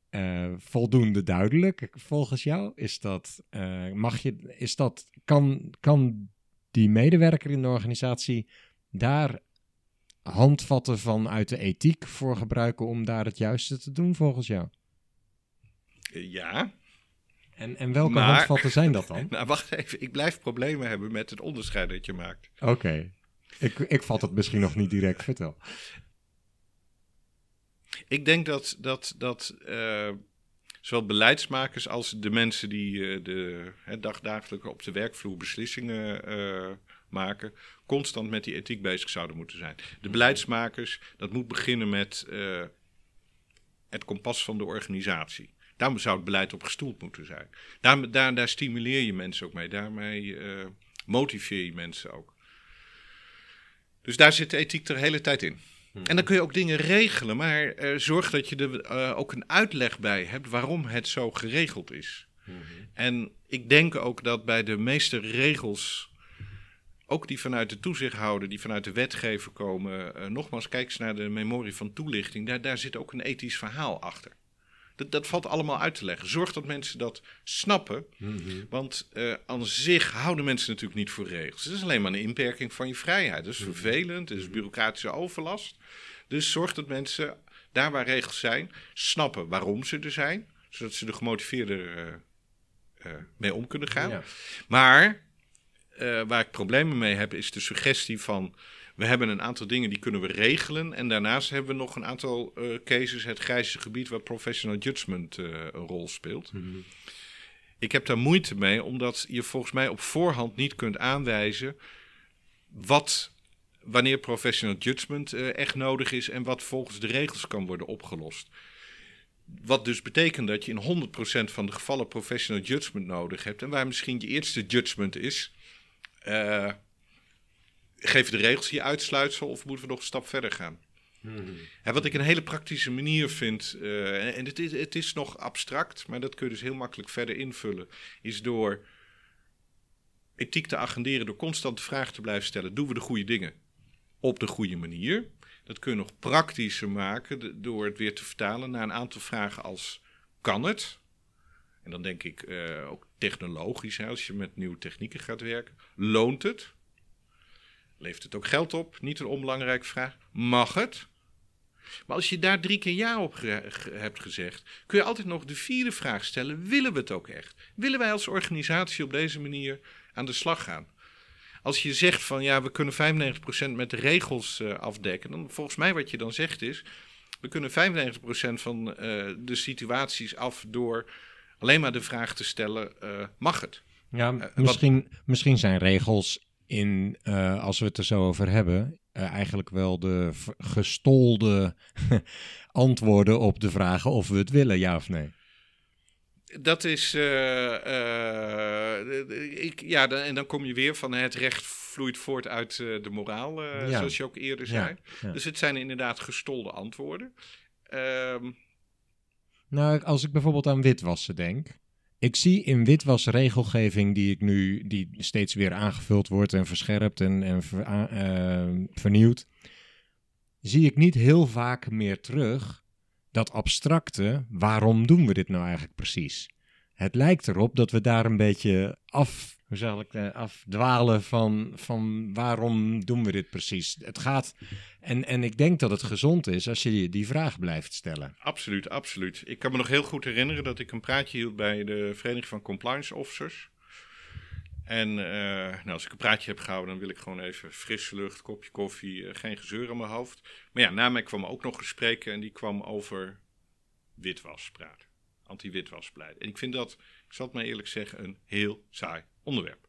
eh, voldoende duidelijk volgens jou? Is dat, eh, mag je, is dat, kan, kan die medewerker in de organisatie daar handvatten van uit de ethiek voor gebruiken om daar het juiste te doen volgens jou? ja. En, en welke Maar- handvatten zijn dat dan? Nou, wacht even. Ik blijf problemen hebben met het onderscheid dat je maakt. Oké. Ik, ik vat het misschien nog niet direct, vertel. Ik denk dat, dat, dat eh, zowel beleidsmakers als de mensen die eh, de hè, op de werkvloer beslissingen eh, maken, constant met die ethiek bezig zouden moeten zijn. De beleidsmakers, dat moet beginnen met het kompas van de organisatie. Daar zou het beleid op gestoeld moeten zijn. Daar, daar, daar stimuleer je mensen ook mee. Daarmee eh, motiveer je mensen ook. Dus daar zit de ethiek er de hele tijd in. En dan kun je ook dingen regelen, maar eh, zorg dat je er eh, ook een uitleg bij hebt waarom het zo geregeld is. En ik denk ook dat bij de meeste regels, ook die vanuit de toezichthouder, die vanuit de wetgever komen, nogmaals, kijk eens naar de memorie van toelichting, daar, daar zit ook een ethisch verhaal achter. Dat, dat valt allemaal uit te leggen. Zorg dat mensen dat snappen. Want eh, aan zich houden mensen natuurlijk niet voor regels. Het is alleen maar een inperking van je vrijheid. Dat is vervelend, het is bureaucratische overlast. Dus zorg dat mensen, daar waar regels zijn, snappen waarom ze er zijn. Zodat ze er gemotiveerder eh, eh, mee om kunnen gaan. Ja. Maar waar ik problemen mee heb, is de suggestie van... we hebben een aantal dingen die kunnen we regelen... en daarnaast hebben we nog een aantal eh, cases, het grijze gebied... waar professional judgment eh, een rol speelt. Ik heb daar moeite mee, omdat je volgens mij op voorhand niet kunt aanwijzen... wat, wanneer professional judgment eh, echt nodig is... en wat volgens de regels kan worden opgelost. Wat dus betekent dat je in 100% van de gevallen professional judgment nodig hebt. En waar misschien je eerste judgment is. Geven de regels hier uitsluitsel of moeten we nog een stap verder gaan? En wat ik een hele praktische manier vind, eh, en het is, het is nog abstract, maar dat kun je dus heel makkelijk verder invullen, is door ethiek te agenderen, door constant de vraag te blijven stellen: doen we de goede dingen op de goede manier? Dat kun je nog praktischer maken de- door het weer te vertalen naar een aantal vragen als: kan het? En dan denk ik eh, ook technologisch, hè, als je met nieuwe technieken gaat werken. Loont het? Levert het ook geld op? Niet een onbelangrijke vraag. Mag het? Maar als je daar drie keer ja op ge- ge- hebt gezegd, kun je altijd nog de vierde vraag stellen: willen we het ook echt? Willen wij als organisatie op deze manier aan de slag gaan? Als je zegt van ja, we kunnen 95% met de regels eh, afdekken, dan volgens mij wat je dan zegt is: we kunnen 95% van eh, de situaties af door alleen maar de vraag te stellen: eh, mag het? Ja, wat- misschien, misschien zijn regels in, eh, als we het er zo over hebben, eh, eigenlijk wel de gestolde antwoorden op de vragen of we het willen, ja of nee. Dat is. eh, ik, ja, dan, en dan kom je weer van het recht vloeit voort uit de moraal, Ja. zoals je ook eerder zei. ja. Dus het zijn inderdaad gestolde antwoorden. Ehm, Nou, als ik bijvoorbeeld aan witwassen denk. Ik zie in witwasregelgeving die ik nu, die steeds weer aangevuld wordt en verscherpt en, en eh, vernieuwd, zie ik niet heel vaak meer terug dat abstracte, waarom doen we dit nou eigenlijk precies? Het lijkt erop dat we daar een beetje af, hoe ik, eh, afdwalen van, van waarom doen we dit precies? Het gaat, en, en ik denk dat het gezond is als je die vraag blijft stellen. absoluut, absoluut. Ik kan me nog heel goed herinneren dat ik een praatje hield bij de Vereniging van Compliance Officers. En uh, nou, als ik een praatje heb gehouden, dan wil ik gewoon even frisse lucht, kopje koffie, uh, geen gezeur aan mijn hoofd. Maar ja, na mij kwam ook nog gesprekken en die kwam over witwas praten. Anti-witwasbeleid. En ik vind dat, ik zal het maar eerlijk zeggen, een heel saai onderwerp.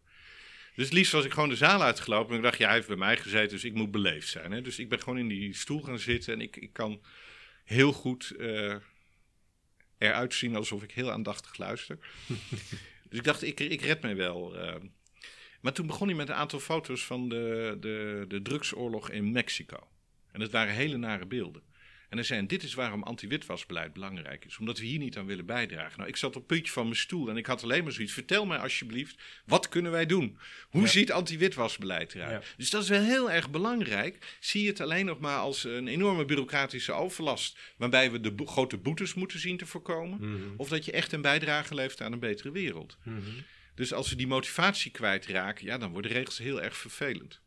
Dus liefst was ik gewoon de zaal uitgelopen en ik dacht, ja, hij heeft bij mij gezeten, dus ik moet beleefd zijn. Hè? Dus ik ben gewoon in die stoel gaan zitten en ik, ik kan heel goed uh, eruit zien alsof ik heel aandachtig luister. dus ik dacht, ik, ik red mij wel. Uh. Maar toen begon hij met een aantal foto's van de, de, de drugsoorlog in Mexico. En het waren hele nare beelden. En hij zei, dit is waarom anti-witwasbeleid belangrijk is. Omdat we hier niet aan willen bijdragen. Nou, ik zat op het puntje van mijn stoel en ik had alleen maar zoiets. Vertel mij alsjeblieft, wat kunnen wij doen? Hoe ziet anti-witwasbeleid eruit? Dus dat is wel heel erg belangrijk. Zie je het alleen nog maar als een enorme bureaucratische overlast. Waarbij we de grote boetes moeten zien te voorkomen. Mhm. Of dat je echt een bijdrage levert aan een betere wereld. Mhm. Dus als we die motivatie kwijtraken, ja, dan worden de regels heel erg vervelend.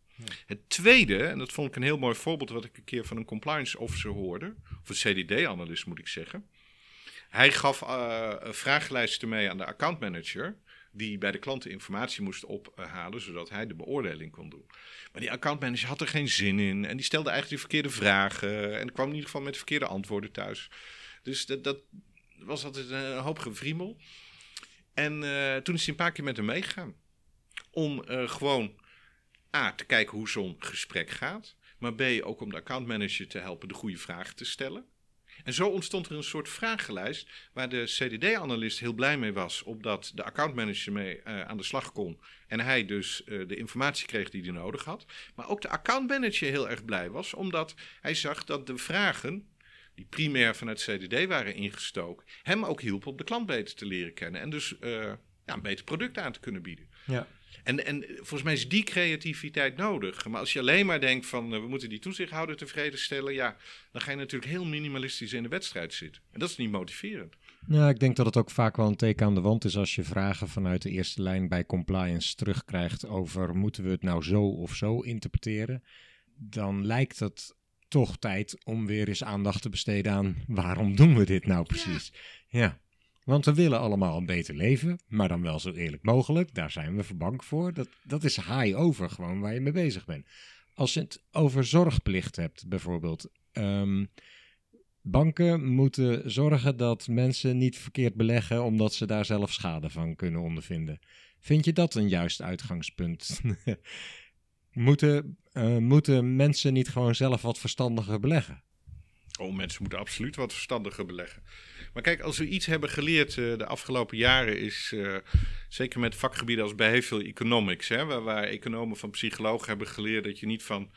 Het tweede, en dat vond ik een heel mooi voorbeeld wat ik een keer van een compliance officer hoorde, of een CDD-analyst moet ik zeggen. Hij gaf uh, vragenlijsten mee aan de accountmanager, die bij de klanten informatie moest ophalen, zodat hij de beoordeling kon doen. Maar die accountmanager had er geen zin in en die stelde eigenlijk de verkeerde vragen en kwam in ieder geval met verkeerde antwoorden thuis. Dus dat, dat was altijd een hoop gevriemel. En uh, toen is hij een paar keer met hem meegegaan. Om uh, gewoon A, te kijken hoe zo'n gesprek gaat. Maar B, ook om de accountmanager te helpen de goede vragen te stellen. En zo ontstond er een soort vragenlijst waar de CDD-analyst heel blij mee was, omdat de accountmanager mee uh, aan de slag kon en hij dus uh, de informatie kreeg die hij nodig had. Maar ook de accountmanager heel erg blij was, omdat hij zag dat de vragen, die primair vanuit CDD waren ingestoken, hem ook hielpen om de klant beter te leren kennen en dus uh, ja, een beter product aan te kunnen bieden. Ja. En, en volgens mij is die creativiteit nodig. Maar als je alleen maar denkt van uh, we moeten die toezichthouder tevreden stellen, ja, dan ga je natuurlijk heel minimalistisch in de wedstrijd zitten. En dat is niet motiverend. Ja, ik denk dat het ook vaak wel een teken aan de wand is als je vragen vanuit de eerste lijn bij compliance terugkrijgt over moeten we het nou zo of zo interpreteren. Dan lijkt het toch tijd om weer eens aandacht te besteden aan waarom doen we dit nou precies. ja. Want we willen allemaal een beter leven, maar dan wel zo eerlijk mogelijk. Daar zijn we verbank voor. Dat, dat is high over gewoon waar je mee bezig bent. Als je het over zorgplicht hebt bijvoorbeeld. Ehm, banken moeten zorgen dat mensen niet verkeerd beleggen omdat ze daar zelf schade van kunnen ondervinden. Vind je dat een juist uitgangspunt? moeten, uh, moeten mensen niet gewoon zelf wat verstandiger beleggen? Oh, mensen moeten absoluut wat verstandiger beleggen. Maar kijk, als we iets hebben geleerd uh, de afgelopen jaren, is uh, zeker met vakgebieden als behavioral economics, hè, waar, waar, economen van psychologen hebben geleerd dat je niet van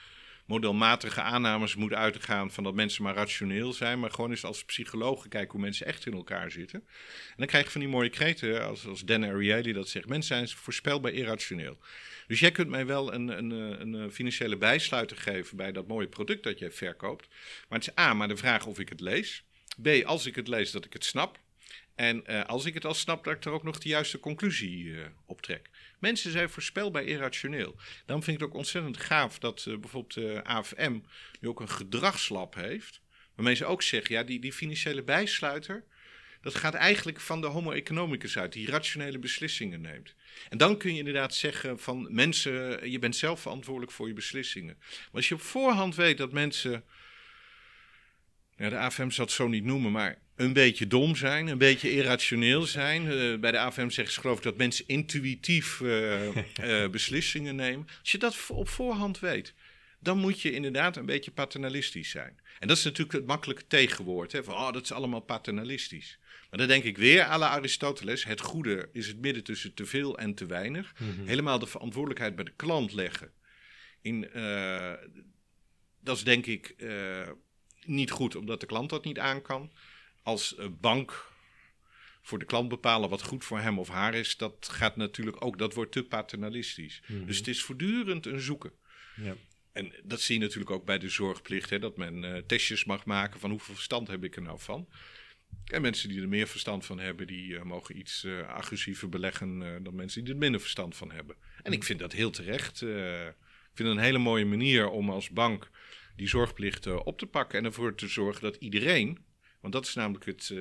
modelmatige aannames moet uitgaan van dat mensen maar rationeel zijn, maar gewoon eens als psychologen kijken hoe mensen echt in elkaar zitten. En dan krijg je van die mooie kreten als, als Dan Ariely dat zegt, mensen zijn voorspelbaar irrationeel. Dus jij kunt mij wel een, een, een, een financiële bijsluiter geven bij dat mooie product dat jij verkoopt. Maar het is A, maar de vraag of ik het lees. B, als ik het lees, dat ik het snap. En uh, als ik het al snap, dat ik er ook nog de juiste conclusie uh, op trek. Mensen zijn voorspelbaar irrationeel. Dan vind ik het ook ontzettend gaaf dat uh, bijvoorbeeld de AFM nu ook een gedragslab heeft. Waarmee ze ook zeggen, ja, die, die financiële bijsluiter, dat gaat eigenlijk van de homo economicus uit, die rationele beslissingen neemt. En dan kun je inderdaad zeggen van mensen, je bent zelf verantwoordelijk voor je beslissingen. Maar als je op voorhand weet dat mensen ja, de AFM zal het zo niet noemen, maar een beetje dom zijn, een beetje irrationeel zijn. Uh, bij de AFM zeggen ze geloof ik dat mensen intuïtief uh, uh, beslissingen nemen. Als je dat op voorhand weet, dan moet je inderdaad een beetje paternalistisch zijn. En dat is natuurlijk het makkelijke tegenwoord. Hè, van, oh, dat is allemaal paternalistisch. Maar dan denk ik weer, à la Aristoteles, het goede is het midden tussen te veel en te weinig. Mm -hmm. Helemaal de verantwoordelijkheid bij de klant leggen. In, dat is denk ik niet goed, omdat de klant dat niet aan kan. Als bank voor de klant bepalen wat goed voor hem of haar is, dat gaat natuurlijk ook, dat wordt te paternalistisch. Mm -hmm. Dus het is voortdurend een zoeken. Ja. En dat zie je natuurlijk ook bij de zorgplicht, hè, dat men testjes mag maken van hoeveel verstand heb ik er nou van. En mensen die er meer verstand van hebben, die uh, mogen iets uh, agressiever beleggen dan mensen die er minder verstand van hebben. En ik vind dat heel terecht. ik vind het een hele mooie manier om als bank die zorgplicht uh, op te pakken en ervoor te zorgen dat iedereen, want dat is namelijk het,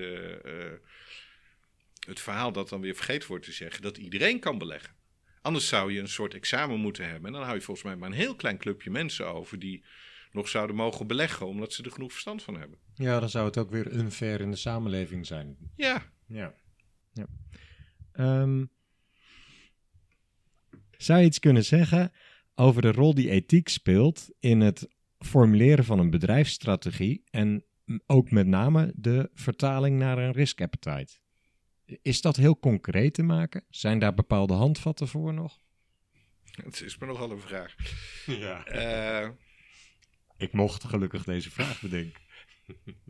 het verhaal dat dan weer vergeten wordt te zeggen, dat iedereen kan beleggen. Anders zou je een soort examen moeten hebben. En dan hou je volgens mij maar een heel klein clubje mensen over die nog zouden mogen beleggen, omdat ze er genoeg verstand van hebben. Ja, dan zou het ook weer unfair in de samenleving zijn. Ja. Ja. ja. Ehm, zou je iets kunnen zeggen over de rol die ethiek speelt in het formuleren van een bedrijfsstrategie en ook met name de vertaling naar een risk appetite? Is dat heel concreet te maken? Zijn daar bepaalde handvatten voor nog? Het is me nogal een vraag. Ja. Eh, Ik mocht gelukkig deze vraag bedenken.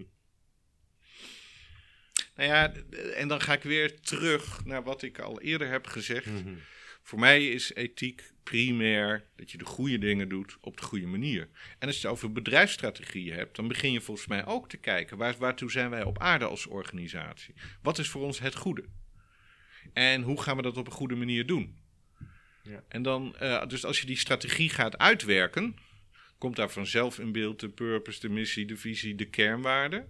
nou ja, en dan ga ik weer terug naar wat ik al eerder heb gezegd. Mhm. Voor mij is ethiek primair dat je de goede dingen doet op de goede manier. En als je het over bedrijfsstrategieën hebt, dan begin je volgens mij ook te kijken waar, waartoe zijn wij op aarde als organisatie? Wat is voor ons het goede? En hoe gaan we dat op een goede manier doen? Ja. En dan, eh, dus als je die strategie gaat uitwerken, komt daar vanzelf in beeld de purpose, de missie, de visie, de kernwaarden.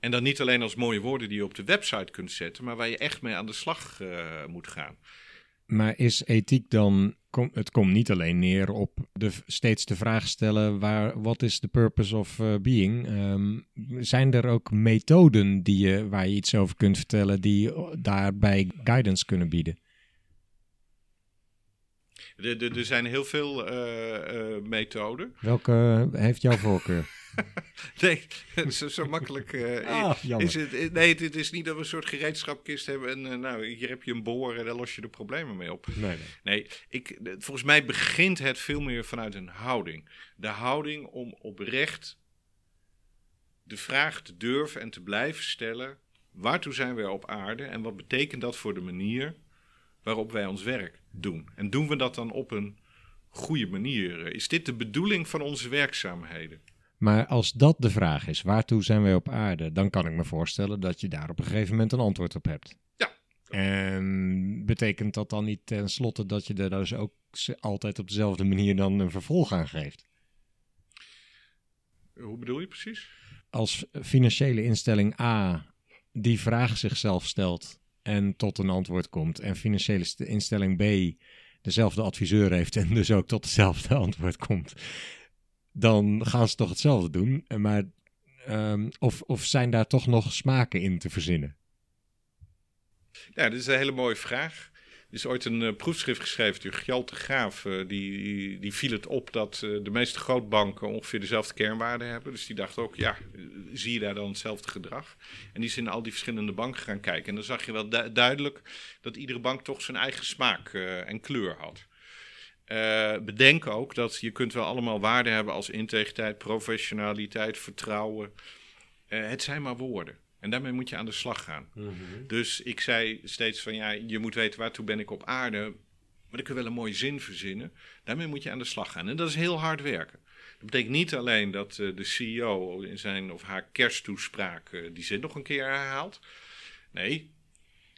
En dan niet alleen als mooie woorden die je op de website kunt zetten, maar waar je echt mee aan de slag eh, moet gaan. Maar is ethiek dan, het komt niet alleen neer op de, steeds de vraag stellen, waar, wat is de purpose of eh, being? Ehm, zijn er ook methoden die je, waar je iets over kunt vertellen, die daarbij guidance kunnen bieden? Er, er, er zijn heel veel eh, eh, methoden. Welke heeft jouw voorkeur? Nee, zo, zo makkelijk eh, Ah, is het. Nee, het is niet dat we een soort gereedschapkist hebben en nou, hier heb je een boor en daar los je de problemen mee op. Nee, nee. Nee, ik, volgens mij begint het veel meer vanuit een houding. De houding om oprecht de vraag te durven en te blijven stellen: waartoe zijn wij op aarde en wat betekent dat voor de manier waarop wij ons werk doen? En doen we dat dan op een goede manier? Is dit de bedoeling van onze werkzaamheden? Maar als dat de vraag is, waartoe zijn wij op aarde, dan kan ik me voorstellen dat je daar op een gegeven moment een antwoord op hebt. Ja. En betekent dat dan niet tenslotte dat je er dus ook altijd op dezelfde manier dan een vervolg aan geeft? Hoe bedoel je precies? Als financiële instelling A die vraag zichzelf stelt en tot een antwoord komt, en financiële st- instelling B dezelfde adviseur heeft en dus ook tot hetzelfde antwoord komt, dan gaan ze toch hetzelfde doen. En Maar, ehm, of, of zijn daar toch nog smaken in te verzinnen? Ja, dit is een hele mooie vraag. Is ooit een eh, proefschrift geschreven door Gjalte Graaf. eh, die, die viel het op dat eh, de meeste grootbanken ongeveer dezelfde kernwaarden hebben. Dus die dacht ook, ja, zie je daar dan hetzelfde gedrag? En die is in al die verschillende banken gaan kijken. En dan zag je wel du- duidelijk dat iedere bank toch zijn eigen smaak en kleur had. Bedenk ook dat je kunt wel allemaal waarden hebben als integriteit, professionaliteit, vertrouwen. Het zijn maar woorden. En daarmee moet je aan de slag gaan. Dus ik zei steeds van ja, je moet weten waartoe ben ik op aarde. Maar kun je wel een mooie zin verzinnen. Daarmee moet je aan de slag gaan. En dat is heel hard werken. Dat betekent niet alleen dat eh, de CEO in zijn of haar kersttoespraak eh, die zin nog een keer herhaalt. Nee,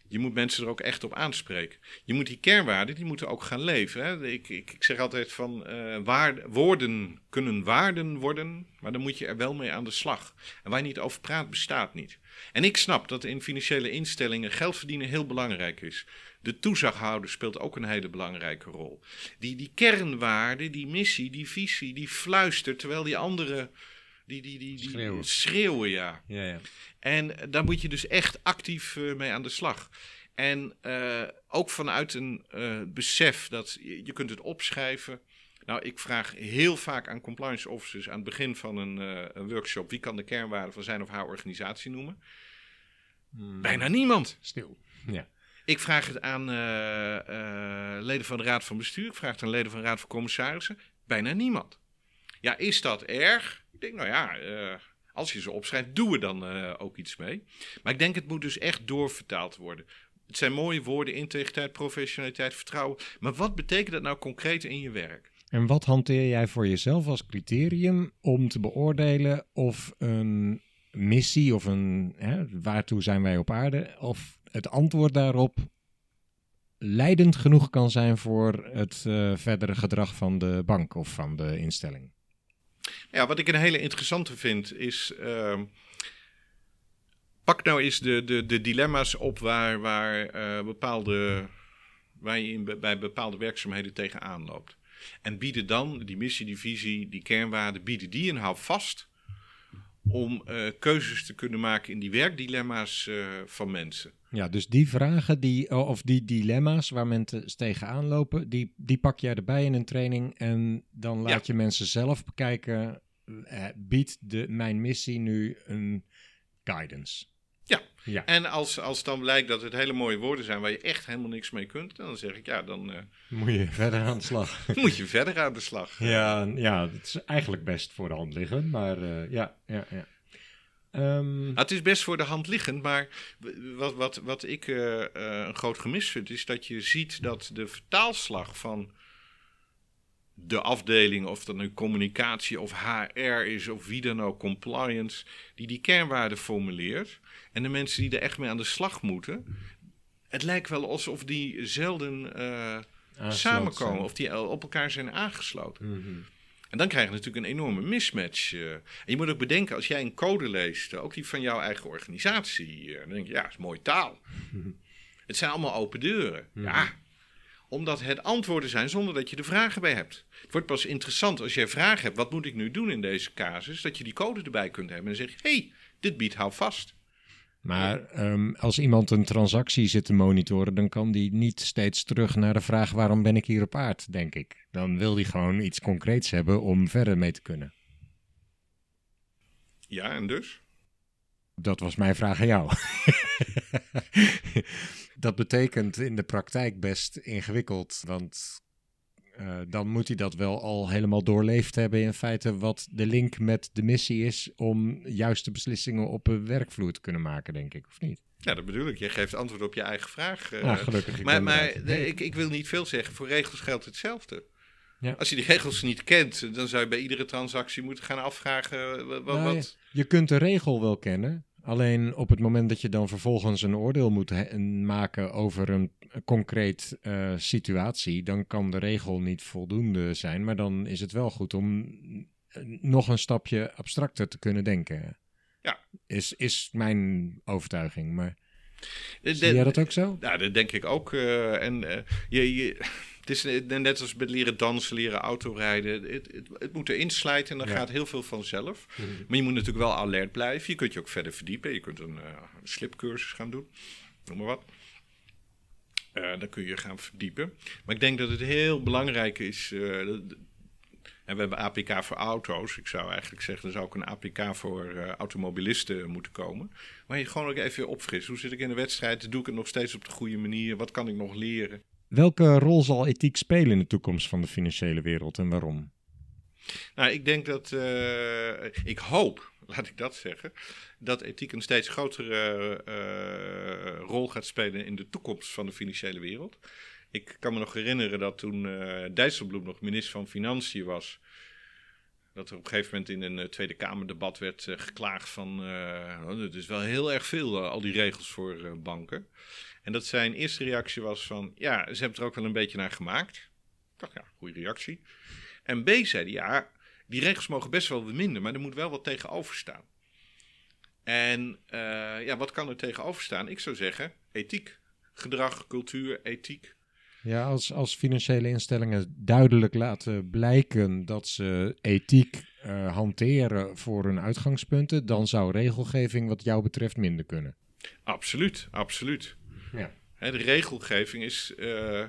je moet mensen er ook echt op aanspreken. Je moet die kernwaarden, die moeten ook gaan leven. Hè? Ik, ik, ik zeg altijd van eh, woorden kunnen waarden worden, maar dan moet je er wel mee aan de slag. En waar je niet over praat, bestaat niet. En ik snap dat in financiële instellingen geld verdienen heel belangrijk is. De toezichthouder speelt ook een hele belangrijke rol. Die, die kernwaarde, die missie, die visie, die fluistert, terwijl die anderen die, die, die, die Schreeuwen. schreeuwen ja. Ja, ja. En daar moet je dus echt actief eh, mee aan de slag. En eh, ook vanuit een eh, besef dat je, je kunt het opschrijven. Nou, ik vraag heel vaak aan compliance officers aan het begin van een, eh, een workshop: wie kan de kernwaarden van zijn of haar organisatie noemen? Bijna niemand. Stil. Ja. Ik vraag het aan eh, eh, leden van de Raad van Bestuur. Ik vraag het aan leden van de Raad van Commissarissen. Bijna niemand. Ja, is dat erg? Ik denk, nou ja, eh, als je ze opschrijft, doen we dan eh, ook iets mee. Maar ik denk, het moet dus echt doorvertaald worden. Het zijn mooie woorden, integriteit, professionaliteit, vertrouwen. Maar wat betekent dat nou concreet in je werk? En wat hanteer jij voor jezelf als criterium om te beoordelen of een missie of een hè, waartoe zijn wij op aarde, of het antwoord daarop leidend genoeg kan zijn voor het eh, verdere gedrag van de bank of van de instelling? Ja, wat ik een hele interessante vind is. ehm, pak nou eens de, de, de dilemma's op waar, waar eh, bepaalde waar je in, bij bepaalde werkzaamheden tegenaan loopt. En bieden dan die missie, die visie, die kernwaarden, bieden die een vast om uh, keuzes te kunnen maken in die werkdilemma's uh, van mensen. Ja, dus die vragen die, of die dilemma's waar mensen tegenaan lopen, die, die pak jij erbij in een training en dan laat je mensen zelf bekijken, uh, biedt de, mijn missie nu een guidance? Ja. ja. En als, als dan blijkt dat het hele mooie woorden zijn waar je echt helemaal niks mee kunt, dan zeg ik ja, dan. Uh, moet je verder aan de slag. moet je verder aan de slag. Ja, ja, het is eigenlijk best voor de hand liggend, maar uh, ja, ja, ja. Um... het is best voor de hand liggend, maar wat, wat, wat ik uh, een groot gemis vind, is dat je ziet dat de vertaalslag van de afdeling, of dat nu communicatie of HR is of wie dan ook, compliance, die die kernwaarden formuleert. En de mensen die er echt mee aan de slag moeten. Het lijkt wel alsof die zelden uh, samenkomen of die op elkaar zijn aangesloten. Mhm. En dan krijg je natuurlijk een enorme mismatch. Uh. En je moet ook bedenken, als jij een code leest, ook die van jouw eigen organisatie, uh, dan denk je, ja, is mooie taal. Het zijn allemaal open deuren. Mhm. Ja, omdat het antwoorden zijn zonder dat je de vragen bij hebt. Het wordt pas interessant als jij vragen hebt, wat moet ik nu doen in deze casus, dat je die code erbij kunt hebben en dan zeg je, hey, dit biedt hou vast. Maar um, als iemand een transactie zit te monitoren, dan kan die niet steeds terug naar de vraag waarom ben ik hier op aard, denk ik. Dan wil die gewoon iets concreets hebben om verder mee te kunnen. Ja, en dus? Dat was mijn vraag aan jou. dat betekent in de praktijk best ingewikkeld, want uh, dan moet hij dat wel al helemaal doorleefd hebben in feite wat de link met de missie is om juiste beslissingen op een werkvloer te kunnen maken, denk ik, of niet? Ja, dat bedoel ik. Je geeft antwoord op je eigen vraag. Uh, gelukkig. maar maar ik, ik wil niet veel zeggen. Voor regels geldt hetzelfde. Ja. Als je die regels niet kent, dan zou je bij iedere transactie moeten gaan afvragen wat... Nou, wat... Je kunt de regel wel kennen, Alleen op het moment dat je dan vervolgens een oordeel moet maken over een concreet uh, situatie, dan kan de regel niet voldoende zijn. Maar dan is het wel goed om nog een stapje abstracter te kunnen denken. Ja. Is, is mijn overtuiging. Maar zie jij dat ook zo? Ja, dat denk ik ook. Uh, en uh, je, je het is net als met leren dansen, leren autorijden. Het, het, het moet erin slijten en dan gaat heel veel vanzelf. Mhm. Maar je moet natuurlijk wel alert blijven. Je kunt je ook verder verdiepen. Je kunt een uh, slipcursus gaan doen, noem maar wat. Uh, dan kun je gaan verdiepen. Maar ik denk dat het heel belangrijk is. Uh, en we hebben APK voor auto's. Ik zou eigenlijk zeggen, er zou ook een APK voor uh, automobilisten moeten komen. Maar je gewoon ook even opfrissen. Hoe zit ik in de wedstrijd? Doe ik het nog steeds op de goede manier? Wat kan ik nog leren? Welke rol zal ethiek spelen in de toekomst van de financiële wereld en waarom? Nou, ik denk dat, uh, ik hoop, laat ik dat zeggen, dat ethiek een steeds grotere uh, rol gaat spelen in de toekomst van de financiële wereld. Ik kan me nog herinneren dat toen uh, Dijsselbloem nog minister van Financiën was, dat er op een gegeven moment in een Tweede Kamerdebat werd geklaagd van, het is wel heel erg veel, al die regels voor banken. En dat zijn eerste reactie was van, ja, ze hebben er ook wel een beetje naar gemaakt. Ik dacht, ja, goede reactie. En B zei ja, die regels mogen best wel minder, maar er moet wel wat tegenover staan. En uh, ja, wat kan er tegenover staan? Ik zou zeggen, ethiek. Gedrag, cultuur, ethiek. Ja, als, als financiële instellingen duidelijk laten blijken dat ze ethiek uh, hanteren voor hun uitgangspunten, dan zou regelgeving wat jou betreft minder kunnen. Absoluut, absoluut. Ja. de regelgeving is, uh,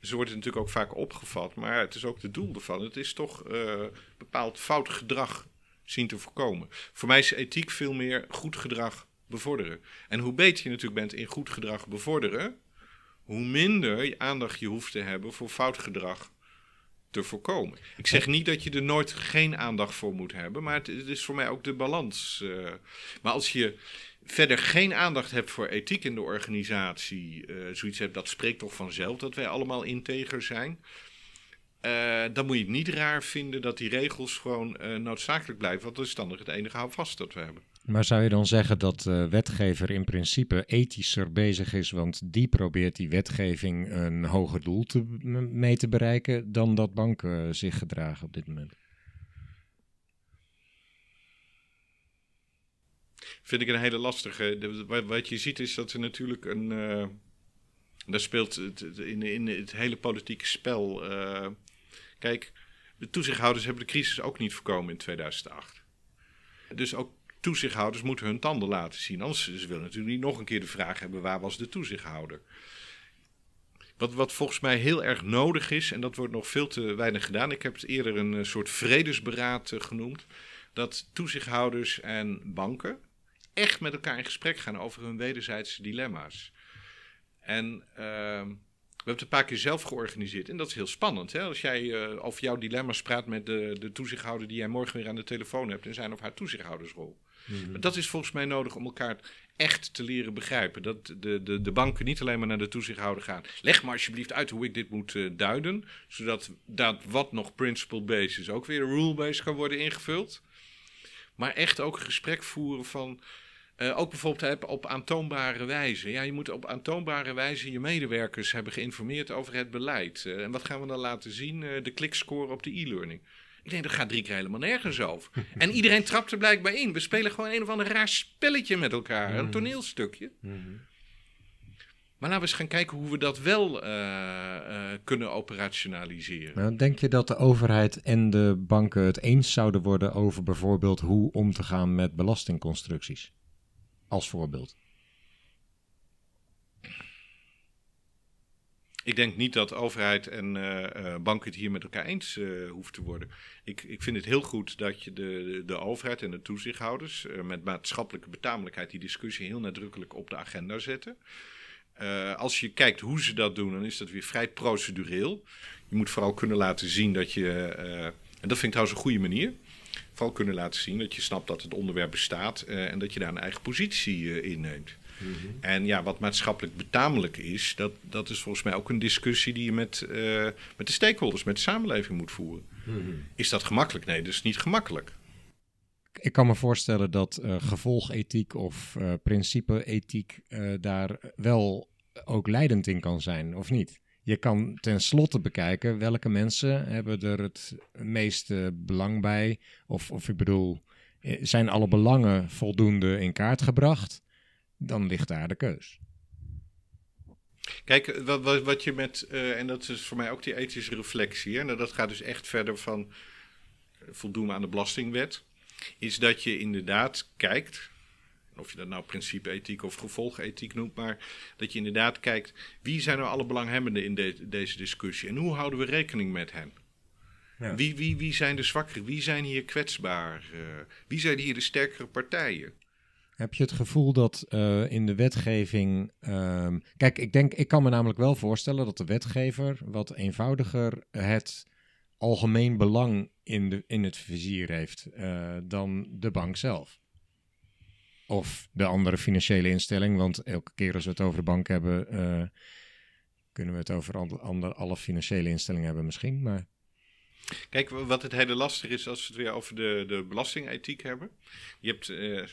ze wordt natuurlijk ook vaak opgevat, maar het is ook het doel ervan. Het is toch uh, bepaald fout gedrag zien te voorkomen. Voor mij is ethiek veel meer goed gedrag bevorderen. En hoe beter je natuurlijk bent in goed gedrag bevorderen, hoe minder aandacht je hoeft te hebben voor fout gedrag te voorkomen. Ik zeg niet dat je er nooit geen aandacht voor moet hebben, maar het, is voor mij ook de balans. Uh, maar als je verder geen aandacht hebt voor ethiek in de organisatie, uh, zoiets hebt, dat spreekt toch vanzelf dat wij allemaal integer zijn. Uh, dan moet je het niet raar vinden dat die regels gewoon uh, noodzakelijk blijven, want dat is dan nog het enige houvast dat we hebben. Maar zou je dan zeggen dat de wetgever in principe ethischer bezig is, want die probeert die wetgeving een hoger doel te, mee te bereiken, dan dat banken zich gedragen op dit moment? Vind ik een hele lastige. wat je ziet is dat er natuurlijk een, uh, Daar speelt het, in, in het hele politieke spel. Uh, kijk, de toezichthouders hebben de crisis ook niet voorkomen in 2008. Dus ook toezichthouders moeten hun tanden laten zien. Anders ze willen natuurlijk niet nog een keer de vraag hebben: waar was de toezichthouder? Wat, wat volgens mij heel erg nodig is, en dat wordt nog veel te weinig gedaan. Ik heb het eerder een eh, soort vredesberaad genoemd. Dat toezichthouders en banken echt met elkaar in gesprek gaan over hun wederzijdse dilemma's. En ehm, we hebben het een paar keer zelf georganiseerd. En dat is heel spannend. Hè? Als jij uh, over jouw dilemma's praat met de, de toezichthouder die jij morgen weer aan de telefoon hebt in zijn of haar toezichthoudersrol. Mm Dat is volgens mij nodig om elkaar echt te leren begrijpen. Dat de, de, de banken niet alleen maar naar de toezichthouder gaan. Leg maar alsjeblieft uit hoe ik dit moet uh, duiden. Zodat dat wat nog principle-based is ook weer rule-based kan worden ingevuld. Maar echt ook een gesprek voeren van uh, ook bijvoorbeeld op aantoonbare wijze. Ja, je moet op aantoonbare wijze je medewerkers hebben geïnformeerd over het beleid. Uh, en wat gaan we dan laten zien? Uh, de klikscore op de e-learning. Ik denk, dat gaat drie keer helemaal nergens over. en iedereen trapt er blijkbaar in. We spelen gewoon een of ander raar spelletje met elkaar. Een mhm. toneelstukje. Mm -hmm. Maar laten we eens gaan kijken hoe we dat wel kunnen operationaliseren. Nou, denk je dat de overheid en de banken het eens zouden worden over bijvoorbeeld hoe om te gaan met belastingconstructies? Als voorbeeld. Ik denk niet dat overheid en uh, banken het hier met elkaar eens uh, hoeft te worden. Ik, ik vind het heel goed dat je de, de overheid en de toezichthouders met maatschappelijke betamelijkheid die discussie heel nadrukkelijk op de agenda zetten. als je kijkt hoe ze dat doen, dan is dat weer vrij procedureel. Je moet vooral kunnen laten zien dat je, en dat vind ik trouwens een goede manier, vooral kunnen laten zien dat je snapt dat het onderwerp bestaat uh, en dat je daar een eigen positie uh, inneemt. Mm -hmm. En ja, wat maatschappelijk betamelijk is, dat, dat is volgens mij ook een discussie die je met, uh, met de stakeholders, met de samenleving moet voeren. Mm -hmm. Is dat gemakkelijk? Nee, dat is niet gemakkelijk. Ik kan me voorstellen dat gevolgethiek of principe-ethiek daar wel ook leidend in kan zijn, of niet? Je kan tenslotte bekijken welke mensen hebben er het meeste belang bij. Of, of ik bedoel, eh, zijn alle belangen voldoende in kaart gebracht? Dan ligt daar de keus. Kijk, wat, wat, wat je met, uh, en dat is voor mij ook die ethische reflectie, hè, nou, dat gaat dus echt verder van voldoen aan de belastingwet, is dat je inderdaad kijkt of je dat nou principe-ethiek of gevolgethiek noemt, maar dat je inderdaad kijkt wie zijn nou alle belanghebbenden in deze discussie en hoe houden we rekening met hen? Ja. Wie, wie, wie zijn de zwakkeren? Wie zijn hier kwetsbaar? Uh, wie zijn hier de sterkere partijen? Heb je het gevoel dat uh, in de wetgeving. Uh, kijk, ik, denk, ik kan me namelijk wel voorstellen dat de wetgever wat eenvoudiger het algemeen belang in, de, in het vizier heeft uh, dan de bank zelf. Of de andere financiële instelling. Want elke keer als we het over de bank hebben, uh, kunnen we het over andere, alle financiële instellingen hebben misschien. Maar... Kijk, wat het hele lastig is als we het weer over de, de belastingethiek hebben. Je hebt, uh,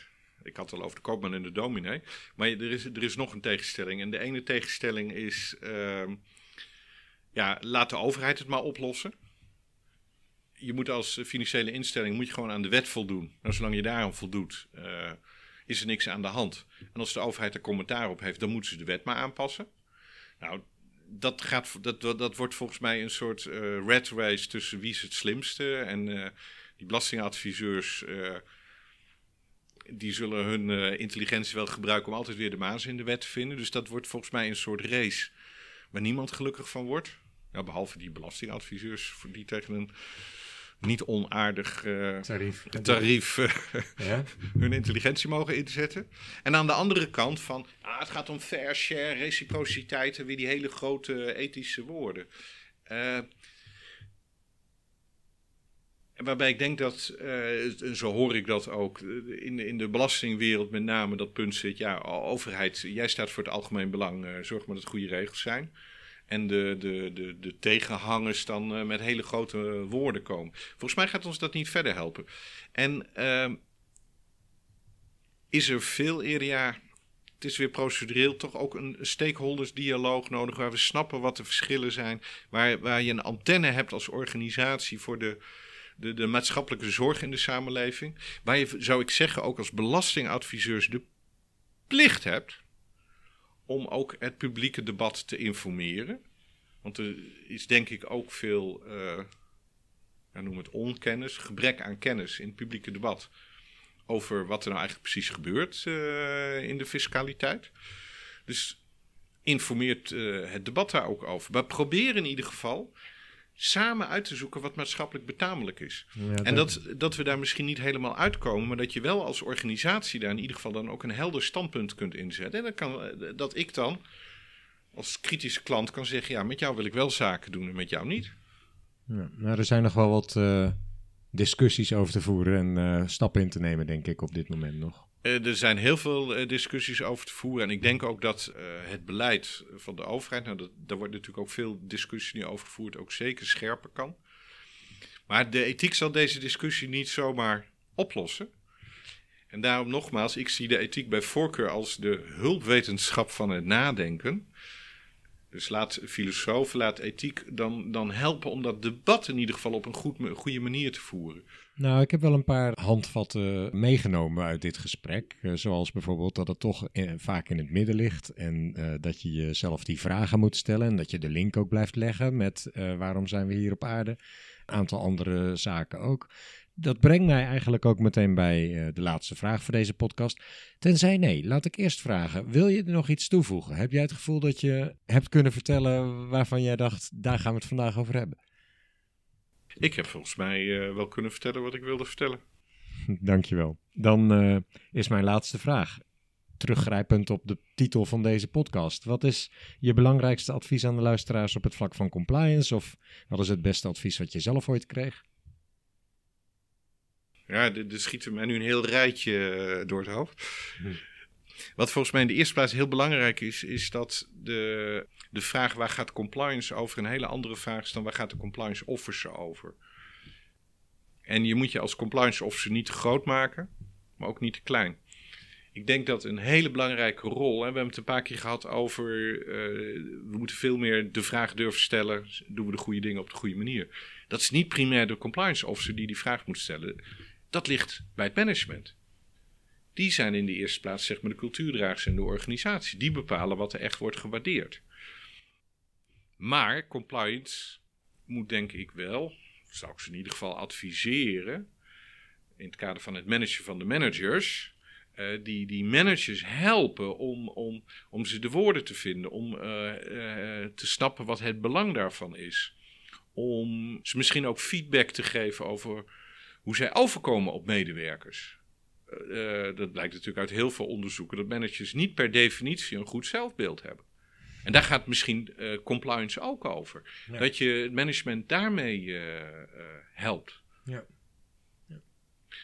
ik had het al over de koopman en de dominee. Maar er is, er is nog een tegenstelling. En de ene tegenstelling is, uh, ja, laat de overheid het maar oplossen je moet als financiële instelling moet je gewoon aan de wet voldoen. Nou, zolang je daaraan voldoet, uh, is er niks aan de hand. En als de overheid er commentaar op heeft, dan moeten ze de wet maar aanpassen. Nou, dat, gaat, dat, dat wordt volgens mij een soort uh, red race tussen wie is het slimste. En uh, die belastingadviseurs, uh, die zullen hun intelligentie wel gebruiken om altijd weer de maas in de wet te vinden. Dus dat wordt volgens mij een soort race waar niemand gelukkig van wordt. Nou, behalve die belastingadviseurs die tegen een niet onaardig uh, tarief, tarief uh, ja? hun intelligentie mogen inzetten. En aan de andere kant van, ah, het gaat om fair share, reciprociteit en weer die hele grote ethische woorden. Uh, waarbij ik denk dat, en zo hoor ik dat ook, in, in de belastingwereld met name dat punt zit, ja, overheid, jij staat voor het algemeen belang, zorg maar dat het goede regels zijn en de, de, de, de tegenhangers dan uh, met hele grote woorden komen. Volgens mij gaat ons dat niet verder helpen. En uh, is er veel eerder, ja, het is weer procedureel, toch ook een stakeholdersdialoog nodig waar we snappen wat de verschillen zijn. Waar, waar je een antenne hebt als organisatie voor de, de, de maatschappelijke zorg in de samenleving. Waar je, zou ik zeggen, ook als belastingadviseurs de plicht hebt om ook het publieke debat te informeren. Want er is denk ik ook veel, uh, noem het onkennis, gebrek aan kennis in het publieke debat over wat er nou eigenlijk precies gebeurt uh, in de fiscaliteit. Dus informeert uh, het debat daar ook over. Maar probeer in ieder geval samen uit te zoeken wat maatschappelijk betamelijk is. en dat, dat we daar misschien niet helemaal uitkomen, maar dat je wel als organisatie daar in ieder geval dan ook een helder standpunt kunt inzetten. En dat, kan, dat ik dan als kritische klant kan zeggen, ja, met jou wil ik wel zaken doen en met jou niet. Ja, nou, er zijn nog wel wat uh, discussies over te voeren en uh, stappen in te nemen, denk ik, op dit moment nog. Uh, er zijn heel veel uh, discussies over te voeren. En ik denk ook dat uh, het beleid van de overheid, nou, dat, daar wordt natuurlijk ook veel discussie nu over gevoerd, ook zeker scherper kan. Maar de ethiek zal deze discussie niet zomaar oplossen. En daarom nogmaals, ik zie de ethiek bij voorkeur als de hulpwetenschap van het nadenken. Dus laat filosofen, laat ethiek dan, dan helpen om dat debat in ieder geval op een goed, goede manier te voeren. Nou, ik heb wel een paar handvatten meegenomen uit dit gesprek. Uh, zoals bijvoorbeeld dat het toch vaak in het midden ligt. En uh, dat je jezelf die vragen moet stellen. En dat je de link ook blijft leggen met uh, waarom zijn we hier op aarde. Een aantal andere zaken ook. Dat brengt mij eigenlijk ook meteen bij de laatste vraag voor deze podcast. Tenzij nee, laat ik eerst vragen: wil je er nog iets toevoegen? Heb jij het gevoel dat je hebt kunnen vertellen waarvan jij dacht, daar gaan we het vandaag over hebben? Ik heb volgens mij uh, wel kunnen vertellen wat ik wilde vertellen. Dankjewel. Dan uh, is mijn laatste vraag. Teruggrijpend op de titel van deze podcast. Wat is je belangrijkste advies aan de luisteraars op het vlak van compliance? Of wat is het beste advies wat je zelf ooit kreeg? Ja, er schiet mij nu een heel rijtje uh, door het hoofd. Hm. Wat volgens mij in de eerste plaats heel belangrijk is, is dat de, de vraag waar gaat compliance over een hele andere vraag is dan waar gaat de compliance officer over. En je moet je als compliance officer niet te groot maken, maar ook niet te klein. Ik denk dat een hele belangrijke rol, hè, we hebben het een paar keer gehad over, uh, we moeten veel meer de vraag durven stellen, doen we de goede dingen op de goede manier. Dat is niet primair de compliance officer die die vraag moet stellen. Dat ligt bij het management die zijn in de eerste plaats zeg maar, de cultuurdragers in de organisatie. Die bepalen wat er echt wordt gewaardeerd. Maar compliance moet denk ik wel, zou ik ze in ieder geval adviseren, in het kader van het managen van de managers, uh, die, die managers helpen om, om, om ze de woorden te vinden, om uh, uh, te snappen wat het belang daarvan is. Om ze misschien ook feedback te geven over hoe zij overkomen op medewerkers. Dat blijkt natuurlijk uit heel veel onderzoeken, dat managers niet per definitie een goed zelfbeeld hebben. En daar gaat misschien uh, compliance ook over. Ja. Dat je het management daarmee uh, helpt. Ja. ja.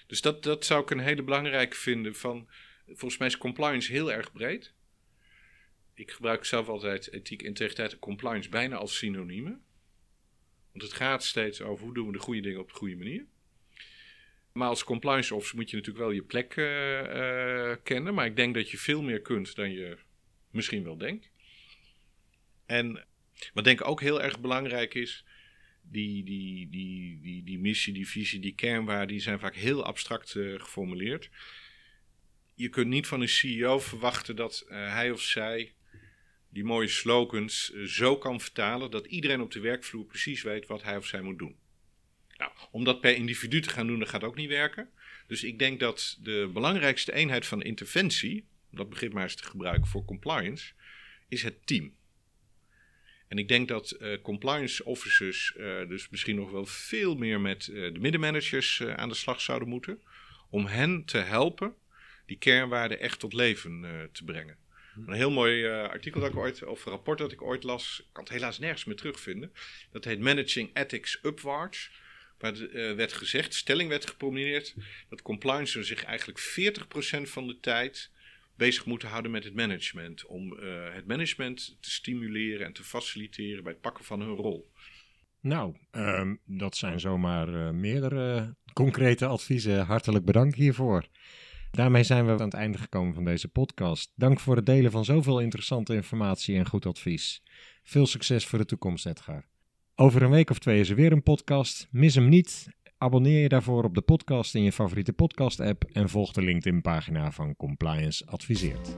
Dus dat, dat zou ik een hele belangrijke vinden. Van, volgens mij is compliance heel erg breed. Ik gebruik zelf altijd ethiek, integriteit en compliance bijna als synoniemen. Want het gaat steeds over hoe doen we de goede dingen op de goede manier. Maar als compliance officer moet je natuurlijk wel je plek uh, uh, kennen. Maar ik denk dat je veel meer kunt dan je misschien wel denkt. En wat denk ik ook heel erg belangrijk is. Die, die, die, die, die missie, die visie, die kernwaarden, die zijn vaak heel abstract uh, geformuleerd. Je kunt niet van een CEO verwachten dat hij of zij die mooie slogans zo kan vertalen dat iedereen op de werkvloer precies weet wat hij of zij moet doen. Nou, om dat per individu te gaan doen, dat gaat ook niet werken. Dus ik denk dat de belangrijkste eenheid van interventie, dat begrip maar eens te gebruiken voor compliance, is het team. En ik denk dat uh, compliance officers uh, dus misschien nog wel veel meer met uh, de middenmanagers aan de slag zouden moeten. Om hen te helpen die kernwaarden echt tot leven te brengen. Een heel mooi artikel dat ik ooit, of rapport dat ik ooit las, ik kan het helaas nergens meer terugvinden. Dat heet Managing Ethics Upwards. Waar werd gezegd, stelling werd gepromineerd, dat compliance zich eigenlijk 40% van de tijd bezig moeten houden met het management. Om uh, het management te stimuleren en te faciliteren bij het pakken van hun rol. Nou, um, dat zijn zomaar uh, meerdere concrete adviezen. Hartelijk bedankt hiervoor. Daarmee zijn we aan het einde gekomen van deze podcast. Dank voor het delen van zoveel interessante informatie en goed advies. Veel succes voor de toekomst, Edgar. Over een week of twee is er weer een podcast. Mis hem niet. Abonneer je daarvoor op de podcast in je favoriete podcast-app en volg de LinkedIn-pagina van Compliance Adviseert.